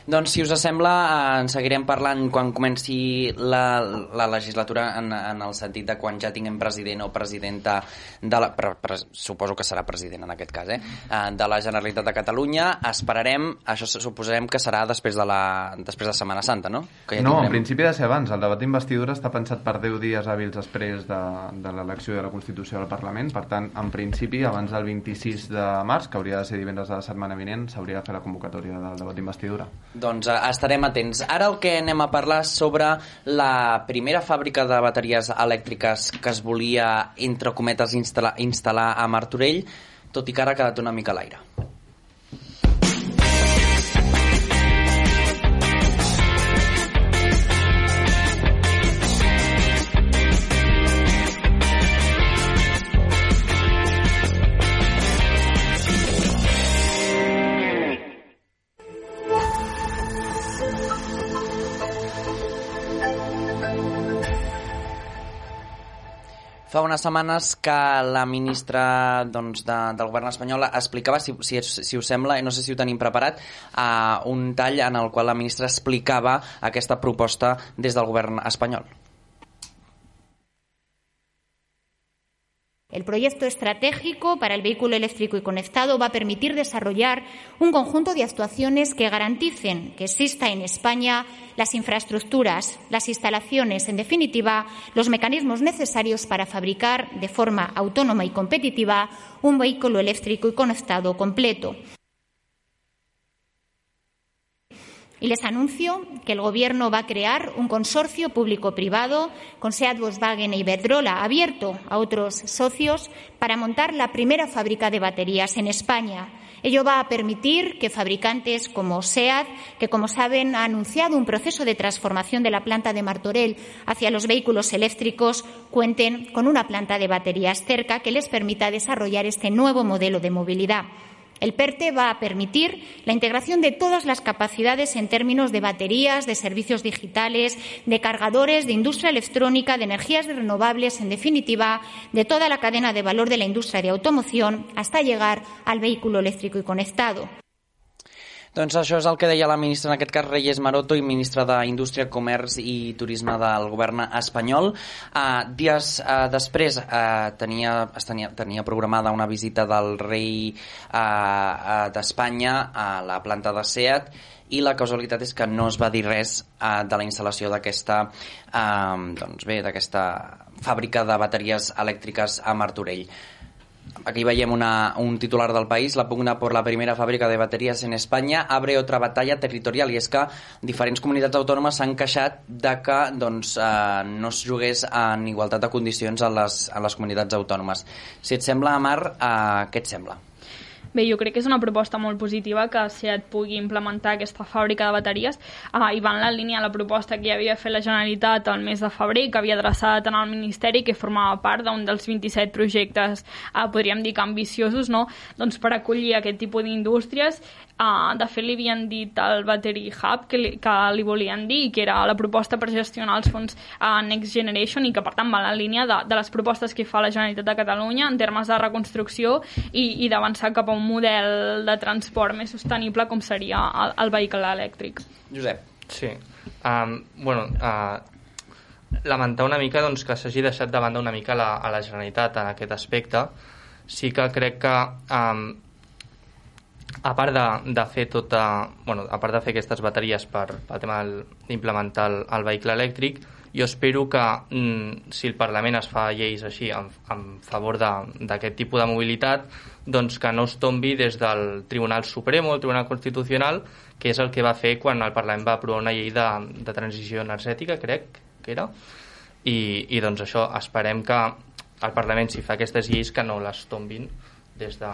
Doncs, si us sembla, eh, en seguirem parlant quan comenci la, la legislatura en, en el sentit de quan ja tinguem president o presidenta de la, pre, pre, suposo que serà president en aquest cas, eh, eh, de la Generalitat de Catalunya. Esperarem, això suposarem que serà després de, la, després de Setmana Santa, no? Que ja no, tindrem... en principi ha de ser abans. El debat d'investidura està pensat per 10 dies hàbils després de, de l'elecció de la Constitució del Parlament. Per tant, en principi, abans del 26 de març, que hauria de ser divendres de la setmana vinent, s'hauria de fer la convocatòria del debat d'investidura. Doncs eh, estarem atents. Ara el que anem a parlar sobre la primera fàbrica de bateries elèctriques que es volia, entre cometes, instal·lar, a Martorell, tot i que ara ha quedat una mica a l'aire. Fa unes setmanes que la ministra doncs, de, del govern espanyol explicava, si, si, si us sembla, no sé si ho tenim preparat, uh, un tall en el qual la ministra explicava aquesta proposta des del govern espanyol. El proyecto estratégico para el vehículo eléctrico y conectado va a permitir desarrollar un conjunto de actuaciones que garanticen que exista en España las infraestructuras, las instalaciones, en definitiva, los mecanismos necesarios para fabricar de forma autónoma y competitiva un vehículo eléctrico y conectado completo. Y les anuncio que el Gobierno va a crear un consorcio público-privado con SEAT, Volkswagen e Iberdrola abierto a otros socios para montar la primera fábrica de baterías en España. Ello va a permitir que fabricantes como SEAT, que como saben ha anunciado un proceso de transformación de la planta de Martorell hacia los vehículos eléctricos, cuenten con una planta de baterías cerca que les permita desarrollar este nuevo modelo de movilidad. El PERTE va a permitir la integración de todas las capacidades en términos de baterías, de servicios digitales, de cargadores, de industria electrónica, de energías renovables, en definitiva, de toda la cadena de valor de la industria de automoción hasta llegar al vehículo eléctrico y conectado. Doncs això és el que deia la ministra, en aquest cas Reyes Maroto, i ministra d'Indústria, Comerç i Turisme del govern espanyol. Uh, dies uh, després uh, tenia, tenia, tenia programada una visita del rei uh, uh, d'Espanya a la planta de SEAT i la causalitat és que no es va dir res uh, de la instal·lació d'aquesta uh, doncs bé, d'aquesta fàbrica de bateries elèctriques a Martorell. Aquí veiem una, un titular del país, la pugna por la primera fàbrica de bateries en Espanya abre otra batalla territorial i és que diferents comunitats autònomes s'han queixat de que doncs, eh, no es jugués en igualtat de condicions a les, a les comunitats autònomes. Si et sembla, Amar, eh, què et sembla? Bé, jo crec que és una proposta molt positiva que SEAT pugui implementar aquesta fàbrica de bateries ah, i va en la línia la proposta que ja havia fet la Generalitat el mes de febrer, que havia adreçat en el Ministeri, que formava part d'un dels 27 projectes, ah, podríem dir que ambiciosos, no? doncs per acollir aquest tipus d'indústries Uh, de fet, li havien dit al Battery Hub que li, que li volien dir que era la proposta per gestionar els fons uh, Next Generation i que, per tant, va en la línia de, de les propostes que fa la Generalitat de Catalunya en termes de reconstrucció i, i d'avançar cap a un model de transport més sostenible com seria el, el vehicle elèctric. Josep. Sí. Um, bueno, uh, lamentar una mica doncs, que s'hagi deixat de banda una mica la, a la Generalitat en aquest aspecte. Sí que crec que um, a part de, de fer tota, bueno, a part de fer aquestes bateries per, pel tema d'implementar el, el vehicle elèctric, jo espero que mm, si el Parlament es fa lleis així en, en favor d'aquest tipus de mobilitat, doncs que no es tombi des del Tribunal Suprem o el Tribunal Constitucional, que és el que va fer quan el Parlament va aprovar una llei de, de transició energètica, crec que era, i, i doncs això, esperem que el Parlament, si fa aquestes lleis, que no les tombin des de,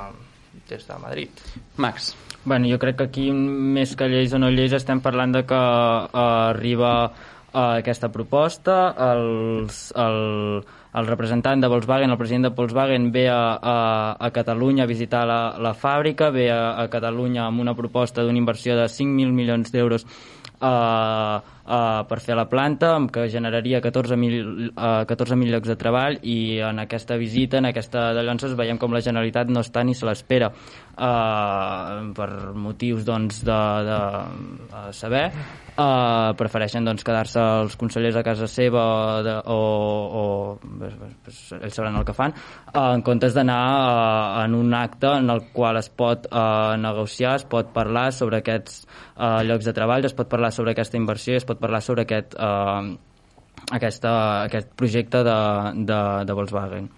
des de Madrid. Max. Bueno, jo crec que aquí, més que lleis o no lleis, estem parlant de que uh, arriba uh, aquesta proposta, els, el, el representant de Volkswagen, el president de Volkswagen, ve a, a, a Catalunya a visitar la, la fàbrica, ve a, a Catalunya amb una proposta d'una inversió de 5.000 milions d'euros uh, uh, per fer la planta, que generaria 14.000 uh, 14 llocs de treball i en aquesta visita, en aquesta de llances, veiem com la Generalitat no està ni se l'espera uh, per motius doncs, de, de uh, saber uh, prefereixen doncs, quedar-se els consellers a casa seva de, o, o pues, ells sabran el que fan uh, en comptes d'anar uh, en un acte en el qual es pot uh, negociar, es pot parlar sobre aquests uh, llocs de treball, es pot parlar sobre aquesta inversió, es pot parlar sobre aquest, uh, aquesta, aquest projecte de, de, de Volkswagen.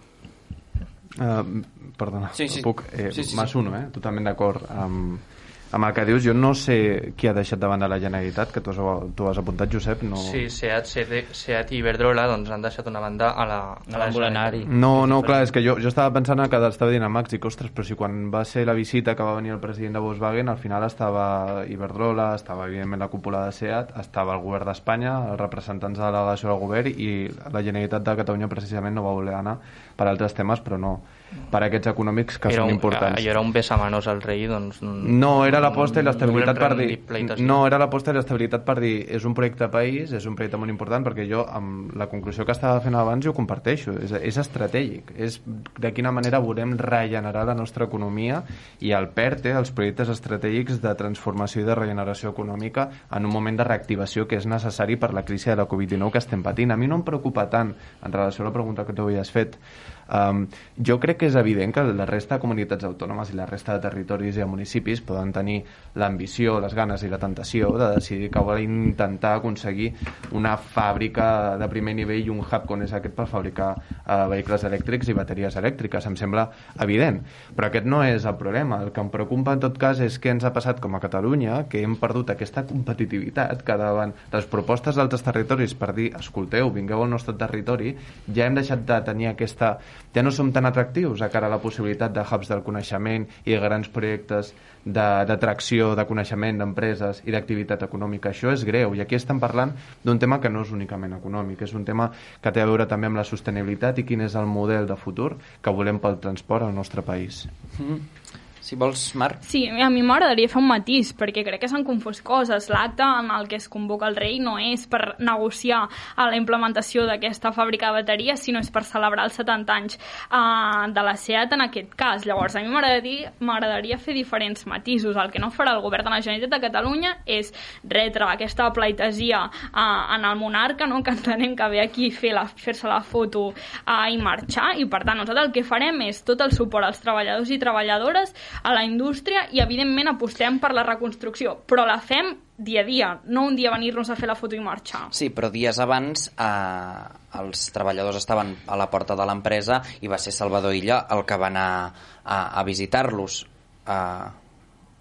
Uh, perdona, Sí, sí. puc... Eh, Sí, sí, sí. M'assuno, eh? Totalment d'acord amb, amb el que dius. Jo no sé qui ha deixat de banda la Generalitat, que tu has, tu has apuntat, Josep. No... Sí, Seat, Seat, Seat i Iberdrola doncs, han deixat una banda a la, No van voler anar-hi. No, no, clar, és que jo, jo estava pensant en que estava dient a Max, dic, ostres, però si quan va ser la visita que va venir el president de Volkswagen, al final estava Iberdrola, estava evidentment la cúpula de SEAT, estava el govern d'Espanya, els representants de la delegació del govern i la Generalitat de Catalunya precisament no va voler anar per altres temes, però no per aquests econòmics que era són un, importants. Allò era un besamanos al rei, doncs... No, era l'aposta i l'estabilitat per dir... No, era l'aposta i l'estabilitat per dir és un projecte país, és un projecte molt important perquè jo amb la conclusió que estava fent abans jo ho comparteixo, és, és estratègic és de quina manera volem regenerar la nostra economia i el PERTE, els projectes estratègics de transformació i de regeneració econòmica en un moment de reactivació que és necessari per la crisi de la Covid-19 que estem patint. A mi no em preocupa tant en relació a la pregunta que tu havies fet Um, jo crec que és evident que la resta de comunitats autònomes i la resta de territoris i de municipis poden tenir l'ambició, les ganes i la tentació de decidir que volen intentar aconseguir una fàbrica de primer nivell i un hub com és aquest per fabricar uh, vehicles elèctrics i bateries elèctriques. Em sembla evident. Però aquest no és el problema. El que em preocupa en tot cas és què ens ha passat com a Catalunya, que hem perdut aquesta competitivitat que davant les propostes d'altres territoris per dir, escolteu, vingueu al nostre territori, ja hem deixat de tenir aquesta ja no som tan atractius a cara a la possibilitat de hubs del coneixement i de grans projectes d'atracció, de, de coneixement d'empreses i d'activitat econòmica. Això és greu i aquí estem parlant d'un tema que no és únicament econòmic, és un tema que té a veure també amb la sostenibilitat i quin és el model de futur que volem pel transport al nostre país. Si vols, Marc. Sí, a mi m'agradaria fer un matís, perquè crec que s'han confós coses. L'acte en el que es convoca el rei no és per negociar a la implementació d'aquesta fàbrica de bateries, sinó és per celebrar els 70 anys uh, de la SEAT en aquest cas. Llavors, a mi m'agradaria fer diferents matisos. El que no farà el govern de la Generalitat de Catalunya és retre aquesta pleitesia uh, en el monarca, no? que entenem que ve aquí a fer la, fer-se la foto uh, i marxar, i per tant nosaltres el que farem és tot el suport als treballadors i treballadores a la indústria i evidentment apostem per la reconstrucció, però la fem dia a dia, no un dia venir-nos a fer la foto i marxar. Sí, però dies abans eh, els treballadors estaven a la porta de l'empresa i va ser Salvador Illa el que va anar a, a visitar-los. Eh,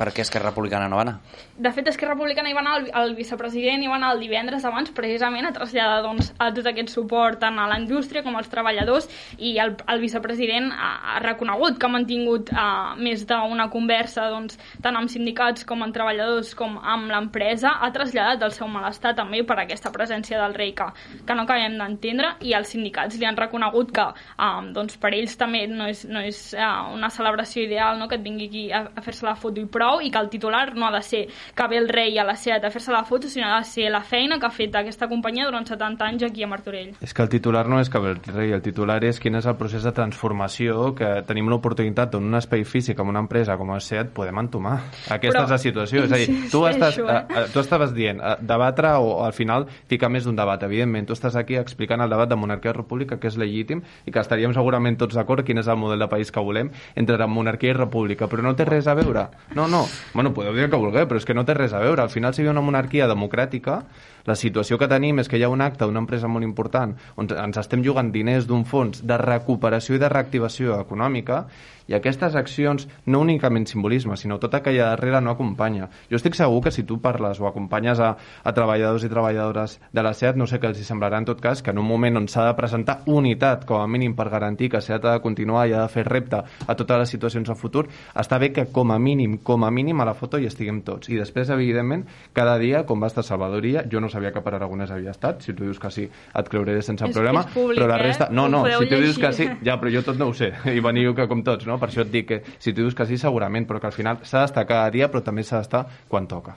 per què Esquerra Republicana no va anar? De fet, Esquerra Republicana hi va anar, el, el vicepresident hi va anar el divendres abans precisament a traslladar doncs, a tot aquest suport tant a la indústria com als treballadors i el, el vicepresident ha, ha reconegut que ha mantingut uh, més d'una conversa doncs, tant amb sindicats com amb treballadors com amb l'empresa, ha traslladat el seu malestar també per aquesta presència del rei que, que no acabem d'entendre i els sindicats li han reconegut que um, doncs, per ells també no és, no és uh, una celebració ideal no? que et vingui aquí a, a fer-se la foto i prou i que el titular no ha de ser que ve el rei a la SEAT a fer-se la foto, sinó ha de ser la feina que ha fet aquesta companyia durant 70 anys aquí a Martorell. És que el titular no és que el rei, el titular és quin és el procés de transformació que tenim l'oportunitat en un espai físic, amb una empresa com el SEAT, podem entomar. Aquesta Però, és la situació. És a dir, tu, estàs, insisteixo, eh? eh, tu estaves dient eh, debatre o, al final ficar més d'un debat. Evidentment, tu estàs aquí explicant el debat de monarquia república, que és legítim i que estaríem segurament tots d'acord quin és el model de país que volem entre monarquia i república, però no té res a veure. No, no. Bueno, podeu dir que vulgueu, però és que no té res a veure. Al final, si hi ha una monarquia democràtica, la situació que tenim és que hi ha un acte d'una empresa molt important on ens estem jugant diners d'un fons de recuperació i de reactivació econòmica i aquestes accions, no únicament simbolisme, sinó tota que hi ha darrere no acompanya. Jo estic segur que si tu parles o acompanyes a, a treballadors i treballadores de la SEAT, no sé què els hi semblarà en tot cas, que en un moment on s'ha de presentar unitat, com a mínim per garantir que SEAT ha de continuar i ha de fer repte a totes les situacions a futur, està bé que com a mínim, com a mínim a la foto hi estiguem tots. I després, evidentment, cada dia, com va estar Salvador Illa, jo no sabia que per Aragonès havia estat, si tu dius que sí, et creuré sense És problema, és públic, però la eh? resta... No, Ho no, podeu si tu dius que sí, ja, però jo tot no ho sé, i veniu que com tots, no? Per això et dic que si tu dius que sí, segurament, però que al final s'ha d'estar cada dia, però també s'ha d'estar quan toca.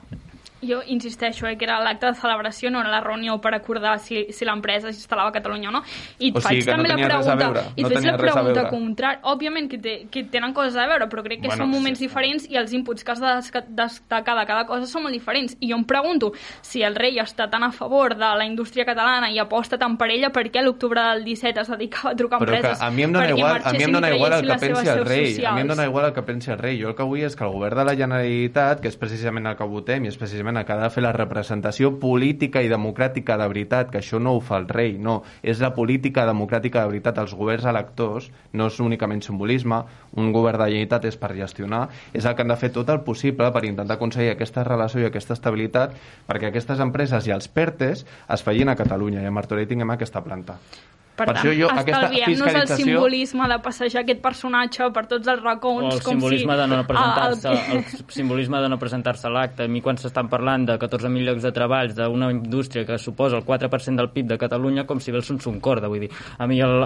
Jo insisteixo eh, que era l'acte de celebració, no era la reunió per acordar si, si l'empresa s'instal·lava a Catalunya o no. I O sigui faig que no també la pregunta, veure, i no faig la pregunta contrària. Òbviament que, té, que tenen coses a veure, però crec que Bueno, són moments sí. diferents i els inputs que has de destacar de cada cosa són molt diferents. I jo em pregunto si el rei està tan a favor de la indústria catalana i aposta tant per ella, per què l'octubre del 17 es dedicava a trucar Però empreses a mi em dona igual, a mi em dona igual el que pensi el rei. A mi em socials. dona igual el que pensi el rei. Jo el que vull és que el govern de la Generalitat, que és precisament el que votem i és precisament el que ha de fer la representació política i democràtica de veritat, que això no ho fa el rei, no. És la política democràtica de veritat. Els governs electors no és únicament simbolisme, un govern de Generalitat és per gestionar, és el que han de fer tot el possible per intentar aconseguir aquesta relació i aquesta estabilitat perquè aquestes empreses i els PERTES es feien a Catalunya i a Martorell tinguem aquesta planta. Per, Per tant, això jo, aquesta estalviem-nos el fiscalització- simbolisme de passejar aquest personatge per tots els o racons el com simbolisme si... de no presentar-se Ah, el- el simbolisme de no presentar-se a l'acte. A mi quan s'estan parlant de 14.000 llocs de treball d'una indústria que suposa el 4% del PIB de Catalunya com si ve el Sun Sun Corda vull dir, a mi el,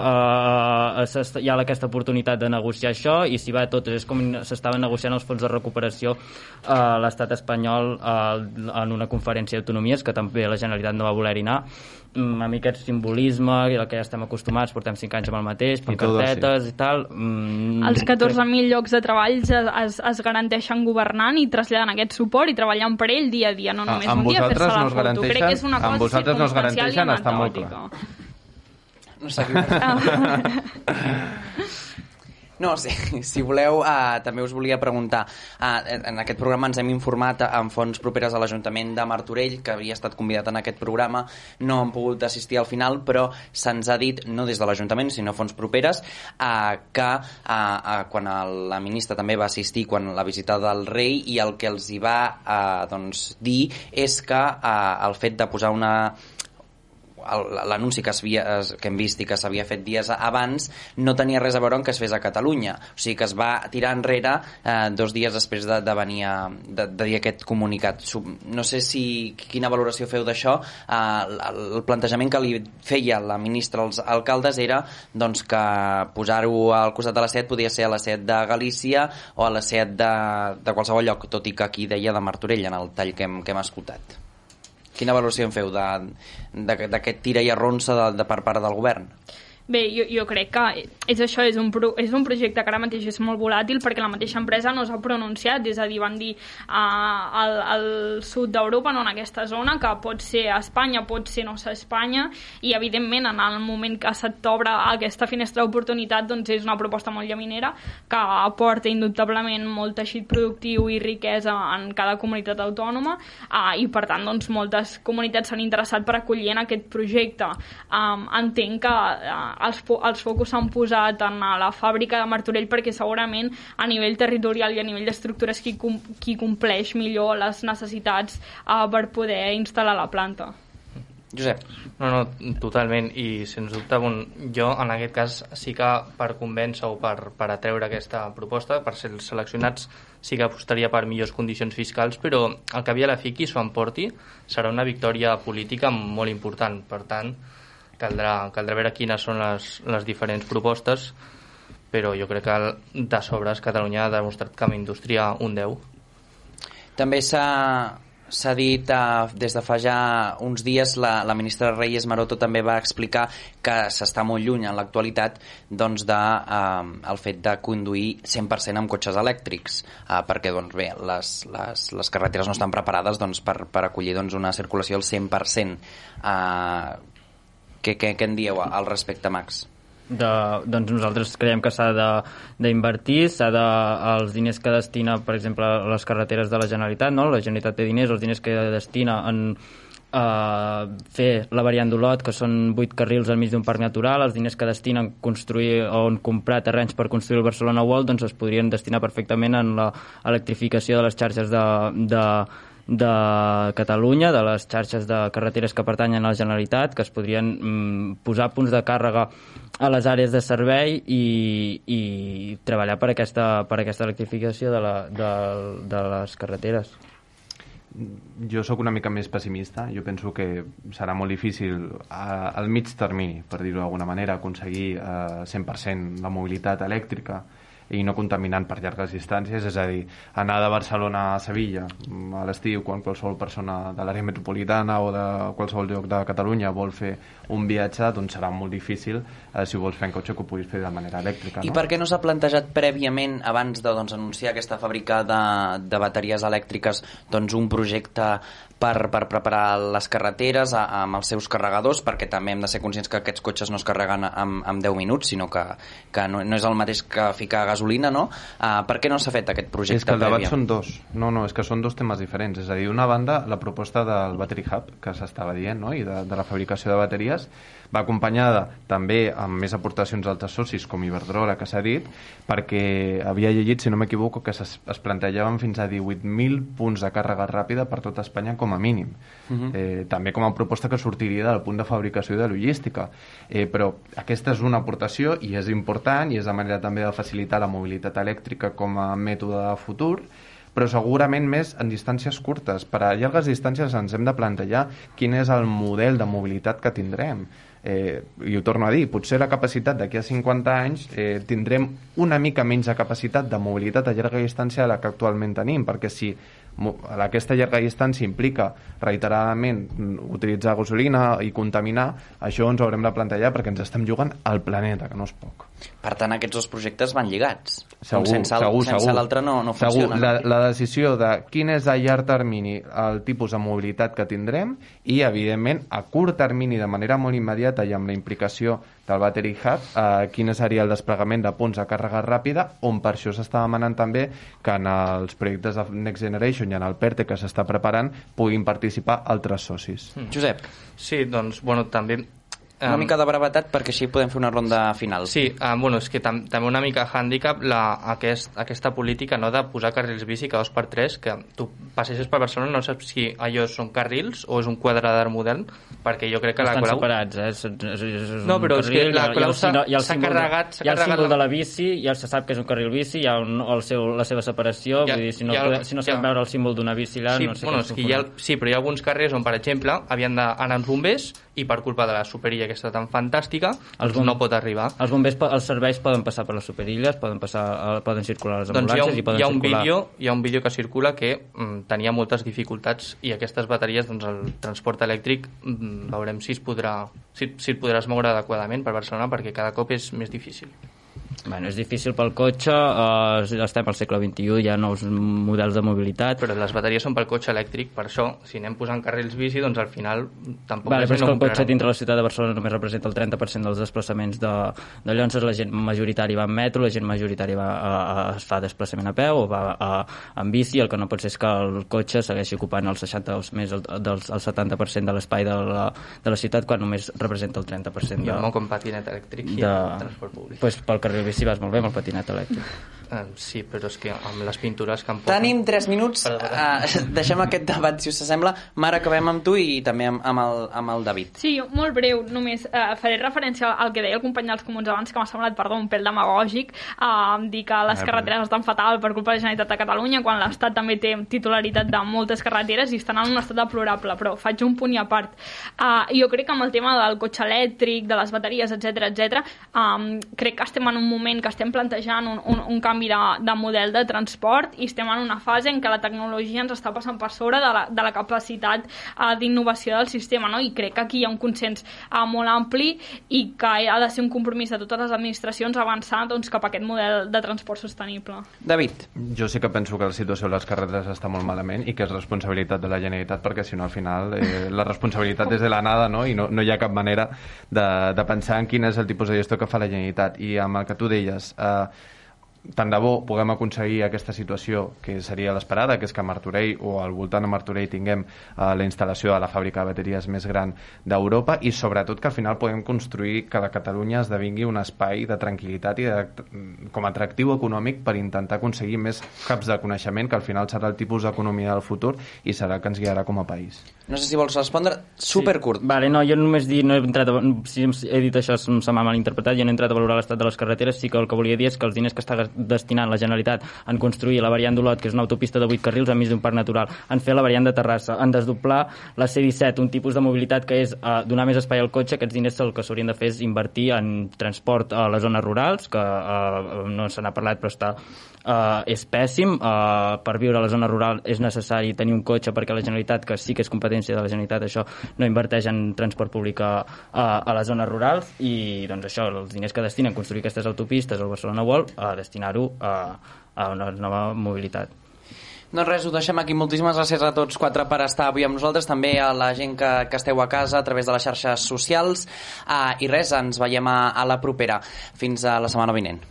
s'est- hi ha aquesta oportunitat de negociar això i si va tot, és com s'estaven negociant els fons de recuperació a l'estat espanyol uh, en una conferència d'autonomies que també la Generalitat no va voler-hi anar Mm, a mi aquest simbolisme i el que ja estem acostumats, portem 5 anys amb el mateix, Amb pancartetes i tal mm, els crec- 14.000 llocs de treball es, es, es garanteixen governant i traslladant aquest suport i treballant per ell dia a dia, no Ah, només amb un dia fer-se no la us foto. garanteixen- Crec que és una amb cosa vosaltres no i garanteixen, està molt anecdòtica. No sé No, sí, si voleu, uh, també us volia preguntar. Uh, en aquest programa ens hem informat en fonts properes a l'Ajuntament de Martorell, que havia estat convidat en aquest programa. No han pogut assistir al final, però se'ns ha dit, no des de l'Ajuntament, sinó fonts properes, uh, que uh, uh, quan el, la ministra també va assistir quan la visita del rei i el que els hi va uh, doncs, dir és que uh, el fet de posar una l'anunci que, havia, que hem vist i que s'havia fet dies abans no tenia res a veure amb que es fes a Catalunya. O sigui que es va tirar enrere eh, dos dies després de, de venir a, de, de dir aquest comunicat. No sé si quina valoració feu d'això. Eh, el plantejament que li feia la ministra als alcaldes era doncs, que posar-ho al costat de la SET podia ser a la SET de Galícia o a la SET de, de qualsevol lloc tot i que aquí deia de Martorell en el tall que hem, que hem escoltat Quina valoració en feu d'aquest tira i arronsa de, de per part del govern? Bé, jo, jo crec que és això, és un, pro, és un projecte que ara mateix és molt volàtil perquè la mateixa empresa no s'ha pronunciat, és a dir, van dir uh, al, al sud d'Europa, no en aquesta zona, que pot ser Espanya, pot ser no ser Espanya, i evidentment en el moment que se t'obre aquesta finestra d'oportunitat doncs és una proposta molt llaminera que aporta indubtablement molt teixit productiu i riquesa en cada comunitat autònoma uh, i per tant doncs moltes comunitats s'han interessat per acollir en aquest projecte. Um, entenc que uh, els, fo- els focus s'han posat en la fàbrica de Martorell perquè segurament a nivell territorial i a nivell d'estructures qui, com, qui compleix millor les necessitats uh, per poder instal·lar la planta. Josep. No, no, totalment, i sens dubte bon, jo en aquest cas sí que per convèncer o per, per atreure aquesta proposta, per ser seleccionats sí que apostaria per millors condicions fiscals, però el que havia la fi qui s'ho emporti serà una victòria política molt important, per tant caldrà, caldrà veure quines són les, les diferents propostes però jo crec que de sobres Catalunya ha demostrat que amb indústria un 10 També s'ha s'ha dit eh, des de fa ja uns dies la, la ministra Reyes Maroto també va explicar que s'està molt lluny en l'actualitat doncs de, eh, el fet de conduir 100% amb cotxes elèctrics eh, perquè doncs bé, les, les, les carreteres no estan preparades doncs, per, per acollir doncs, una circulació al 100% eh, què, què, què en dieu al respecte, Max? de, doncs nosaltres creiem que s'ha d'invertir, s'ha de els diners que destina, per exemple, a les carreteres de la Generalitat, no? la Generalitat té diners, els diners que destina en uh, fer la variant d'Olot, que són 8 carrils al mig d'un parc natural, els diners que destinen a construir o en comprar terrenys per construir el Barcelona World, doncs es podrien destinar perfectament en la electrificació de les xarxes de, de, de Catalunya, de les xarxes de carreteres que pertanyen a la Generalitat, que es podrien mm, posar punts de càrrega a les àrees de servei i, i treballar per aquesta, per aquesta electrificació de, la, de, de les carreteres. Jo sóc una mica més pessimista. Jo penso que serà molt difícil a, al mig termini, per dir-ho d'alguna manera, aconseguir eh, 100% la mobilitat elèctrica i no contaminant per llargues distàncies, és a dir, anar de Barcelona a Sevilla mm, a l'estiu quan qualsevol persona de l'àrea metropolitana o de qualsevol lloc de Catalunya vol fer un viatge, doncs serà molt difícil eh, si ho vols fer en cotxe que ho puguis fer de manera elèctrica. No? I per què no s'ha plantejat prèviament, abans de doncs, anunciar aquesta fàbrica de, de bateries elèctriques, doncs, un projecte per, per preparar les carreteres a, amb els seus carregadors, perquè també hem de ser conscients que aquests cotxes no es carreguen en, en 10 minuts, sinó que, que no, no és el mateix que ficar gasolina, no? Uh, per què no s'ha fet aquest projecte És que el debat prèviament? són dos. No, no, és que són dos temes diferents. És a dir, d'una banda, la proposta del Battery Hub, que s'estava dient, no? i de, de la fabricació de bateries, va acompanyada també amb més aportacions d'altres socis, com Iberdrola, que s'ha dit, perquè havia llegit, si no m'equivoco, que es, es plantejaven fins a 18.000 punts de càrrega ràpida per tot Espanya com a mínim. Uh -huh. eh, també com a proposta que sortiria del punt de fabricació i de logística. Eh, però aquesta és una aportació i és important i és la manera també de facilitar la mobilitat elèctrica com a mètode de futur però segurament més en distàncies curtes. Per a llargues distàncies ens hem de plantejar quin és el model de mobilitat que tindrem. Eh, I ho torno a dir, potser la capacitat d'aquí a 50 anys eh, tindrem una mica menys de capacitat de mobilitat a llarga distància de la que actualment tenim, perquè si aquesta llarga distància implica reiteradament utilitzar gasolina i contaminar, això ens haurem de plantejar perquè ens estem jugant al planeta, que no és poc. Per tant, aquests dos projectes van lligats. Segur, Com sense segur, sense l'altre no, no segur. funciona. La, la decisió de quin és a llarg termini el tipus de mobilitat que tindrem i, evidentment, a curt termini, de manera molt immediata i amb la implicació del Battery Hub, eh, quin seria el desplegament de punts de càrrega ràpida, on per això s'està demanant també que en els projectes de Next Generation en el PERTE que s'està preparant puguin participar altres socis. Mm. Josep. Sí, doncs, bueno, també... Una mica de brevetat perquè així podem fer una ronda final. Sí, eh, bueno, és que tam també una mica hàndicap la, aquest, aquesta política no, de posar carrils bici cada dos per tres, que tu passeixes per Barcelona no saps si allò són carrils o és un quadre d'art modern, perquè jo crec que la Estan clau... separats, eh? És, és, és un No, però és que carril, la el s'ha- el carregat- Hi ha el símbol la- de la bici, ja se sap que és un carril bici, hi ha un, el seu, la seva separació, ha- vull dir, si no, podem- si no ha- veure el símbol d'una bici allà, sí, no sé bueno, què és que hi ha, sí, però hi ha alguns carrers on, per exemple, havien d'anar els bombers i per culpa de la superilla aquesta tan fantàstica, doncs bom- no pot arribar. Els bombers, els serveis poden passar per les superilles, poden, passar, eh, poden circular les Doncs hi ha, ambulàncies un, i poden hi, ha un circular... vídeo, hi ha un vídeo que circula que mm, tenia moltes dificultats i aquestes bateries, doncs el transport elèctric mm, veurem si es podrà si, si et podràs moure adequadament per Barcelona perquè cada cop és més difícil. Bueno, és difícil pel cotxe, eh, estem al segle XXI, hi ha nous models de mobilitat... Però les bateries són pel cotxe elèctric, per això, si anem posant carrils bici, doncs al final tampoc Vale, però és que no el cotxe dintre la ciutat de Barcelona només representa el 30% dels desplaçaments de, de Llonses, la gent majoritària va en metro, la gent majoritària va a, a, es fa desplaçament a peu o va a, en bici, el que no pot ser és que el cotxe segueixi ocupant el 60 o més el, del, el 70% de l'espai de, la, de la ciutat quan només representa el 30% Jo de, no com patinet elèctric i de, transport públic. pues, pel carril bici vas molt bé amb el patinet elèctric. Eh, sí, però és que amb les pintures que em posen... Tenim 3 minuts, Perdó. uh, deixem aquest debat, si us sembla. Mar, acabem amb tu i també amb, amb, el, amb el David. Sí, molt breu, només eh, faré referència al que deia el company dels comuns abans, que m'ha semblat, perdó, un pèl demagògic, eh, dir que les Ah, carreteres estan fatal per culpa de la Generalitat de Catalunya, quan l'Estat també té titularitat de moltes carreteres i estan en un estat deplorable, però faig un punt i a part. Eh, jo crec que amb el tema del cotxe elèctric, de les bateries, etc etc, eh, crec que estem en un moment que estem plantejant un, un, un canvi de, de model de transport i estem en una fase en què la tecnologia ens està passant per sobre de la, de la capacitat uh, d'innovació del sistema, no? i crec que aquí hi ha un consens uh, molt ampli i que ha de ser un compromís de totes les administracions avançar doncs, cap a aquest model de transport sostenible. David. Jo sí que penso que la situació a les carreteres està molt malament i que és responsabilitat de la Generalitat perquè si no al final eh, la responsabilitat és de la nada no? i no, no hi ha cap manera de, de pensar en quin és el tipus de gestió que fa la Generalitat i amb el que tu deies eh, tant de bo puguem aconseguir aquesta situació que seria l'esperada, que és que a Martorell o al voltant de Martorell tinguem eh, la instal·lació de la fàbrica de bateries més gran d'Europa i sobretot que al final podem construir que la Catalunya esdevingui un espai de tranquil·litat i de, com a atractiu econòmic per intentar aconseguir més caps de coneixement que al final serà el tipus d'economia del futur i serà el que ens guiarà com a país. No sé si vols respondre supercurt. Sí. Vale, no, jo només dir, no he entrat a, si he dit això se m'ha malinterpretat, jo no he entrat a valorar l'estat de les carreteres, sí que el que volia dir és que els diners que està destinant la Generalitat en construir la variant d'Olot, que és una autopista de 8 carrils enmig d'un parc natural, en fer la variant de Terrassa, en desdoblar la C-17, un tipus de mobilitat que és uh, donar més espai al cotxe, aquests diners el que s'haurien de fer és invertir en transport a les zones rurals, que uh, no se n'ha parlat però està uh, és pèssim. Uh, per viure a la zona rural és necessari tenir un cotxe perquè la Generalitat, que sí que és competència de la Generalitat, això no inverteix en transport públic a, a, a les zones rurals i doncs això, els diners que destinen a construir aquestes autopistes al Barcelona World, a destinar-ho a, a una nova mobilitat. Doncs res, ho deixem aquí. Moltíssimes gràcies a tots quatre per estar avui amb nosaltres, també a la gent que, que esteu a casa a través de les xarxes socials. Uh, I res, ens veiem a, a la propera. Fins a la setmana vinent.